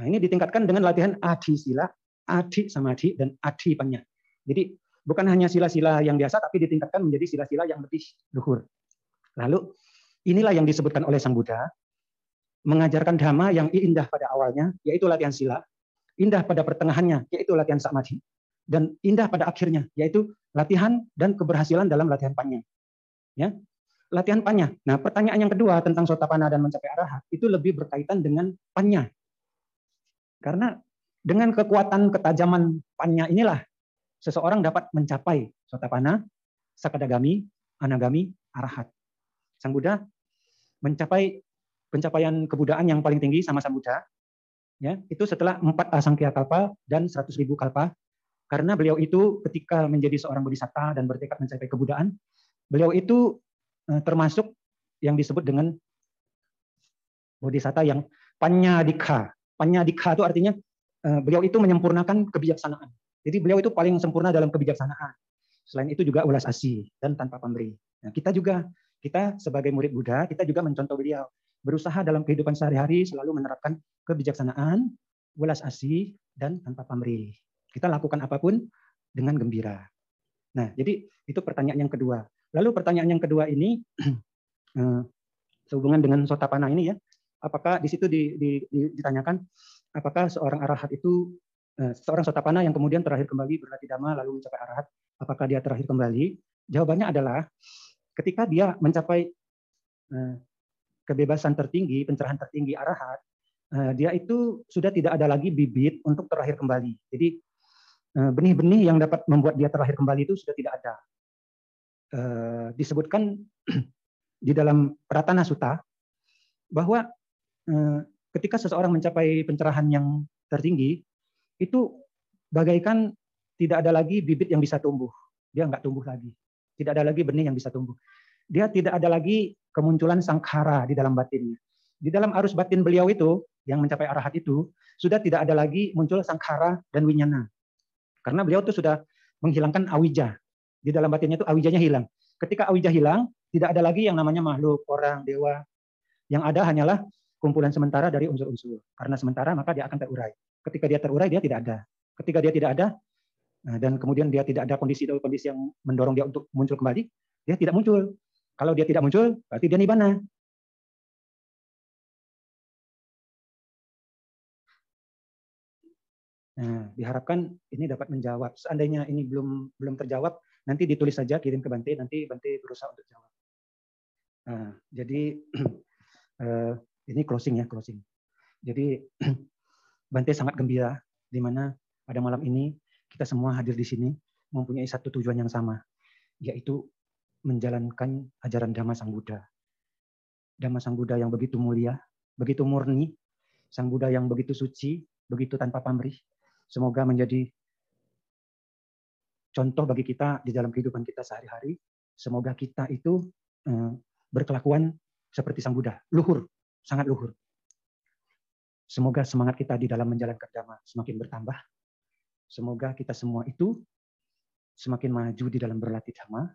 Nah, ini ditingkatkan dengan latihan adi sila, adi samadhi, dan adi panya. Jadi bukan hanya sila-sila yang biasa, tapi ditingkatkan menjadi sila-sila yang lebih luhur. Lalu inilah yang disebutkan oleh Sang Buddha, mengajarkan dhamma yang indah pada awalnya, yaitu latihan sila, indah pada pertengahannya, yaitu latihan samadhi, dan indah pada akhirnya, yaitu latihan dan keberhasilan dalam latihan panya. Ya, latihan panya. Nah, pertanyaan yang kedua tentang sotapana dan mencapai arahat itu lebih berkaitan dengan panya. Karena dengan kekuatan ketajaman panya inilah seseorang dapat mencapai sotapana, sakadagami, anagami, arahat. Sang Buddha mencapai pencapaian kebudayaan yang paling tinggi sama Sang Buddha, ya itu setelah empat asangkya kalpa dan ribu kalpa. Karena beliau itu ketika menjadi seorang bodhisatta dan bertekad mencapai kebudayaan, beliau itu Eh, termasuk yang disebut dengan bodhisatta yang panyadika. Panyadika itu artinya eh, beliau itu menyempurnakan kebijaksanaan. Jadi beliau itu paling sempurna dalam kebijaksanaan. Selain itu juga ulas asih dan tanpa pemberi. Nah, kita juga kita sebagai murid Buddha, kita juga mencontoh beliau. Berusaha dalam kehidupan sehari-hari selalu menerapkan kebijaksanaan, ulas asih, dan tanpa pemberi. Kita lakukan apa pun dengan gembira. Nah, jadi itu pertanyaan yang kedua. Lalu pertanyaan yang kedua ini eh, sehubungan dengan sotapana ini ya, apakah di situ ditanyakan apakah seorang arahat itu eh, seorang sotapana yang kemudian terakhir kembali berlatih dhamma lalu mencapai arahat, apakah dia terakhir kembali? Jawabannya adalah ketika dia mencapai eh, kebebasan tertinggi, pencerahan tertinggi arahat, dia itu sudah tidak ada lagi bibit untuk terakhir kembali. Jadi benih-benih yang dapat membuat dia terakhir kembali itu sudah tidak ada. Eh, disebutkan di dalam Ratana Sutta bahwa eh, ketika seseorang mencapai pencerahan yang tertinggi itu bagaikan tidak ada lagi bibit yang bisa tumbuh. Dia nggak tumbuh lagi. Tidak ada lagi benih yang bisa tumbuh. Dia tidak ada lagi kemunculan sangkara di dalam batinnya. Di dalam arus batin beliau itu, yang mencapai arahat itu, sudah tidak ada lagi muncul sangkara dan winyana. Karena beliau itu sudah menghilangkan awija, di dalam batinnya itu awijanya hilang. Ketika awija hilang, tidak ada lagi yang namanya makhluk, orang, dewa. Yang ada hanyalah kumpulan sementara dari unsur-unsur. Karena sementara maka dia akan terurai. Ketika dia terurai dia tidak ada. Ketika dia tidak ada nah, dan kemudian dia tidak ada kondisi-kondisi yang mendorong dia untuk muncul kembali, dia tidak muncul. Kalau dia tidak muncul, berarti dia nibana. Nah, diharapkan ini dapat menjawab. Seandainya ini belum belum terjawab, nanti ditulis saja kirim ke Bante, nanti Bante berusaha untuk jawab. Nah, jadi uh, ini closing ya closing. Jadi Bante sangat gembira di mana pada malam ini kita semua hadir di sini mempunyai satu tujuan yang sama, yaitu menjalankan ajaran Dhamma Sang Buddha. Dhamma Sang Buddha yang begitu mulia, begitu murni, Sang Buddha yang begitu suci, begitu tanpa pamrih, Semoga menjadi contoh bagi kita di dalam kehidupan kita sehari-hari. Semoga kita itu eh, berkelakuan seperti Sang Buddha, luhur, sangat luhur. Semoga semangat kita di dalam menjalankan dhamma semakin bertambah. Semoga kita semua itu semakin maju di dalam berlatih dhamma.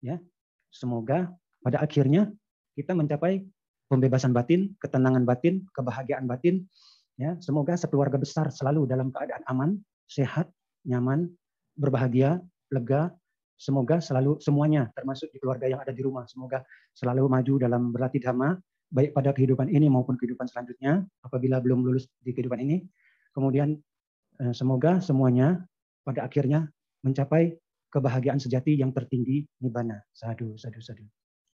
Ya, semoga pada akhirnya kita mencapai pembebasan batin, ketenangan batin, kebahagiaan batin, Ya, semoga sekeluarga besar selalu dalam keadaan aman, sehat, nyaman, berbahagia, lega. Semoga selalu semuanya, termasuk di keluarga yang ada di rumah, semoga selalu maju dalam berlatih dhamma, baik pada kehidupan ini maupun kehidupan selanjutnya, apabila belum lulus di kehidupan ini. Kemudian eh, semoga semuanya pada akhirnya mencapai kebahagiaan sejati yang tertinggi nibbana. Sadu, sadu, sadu.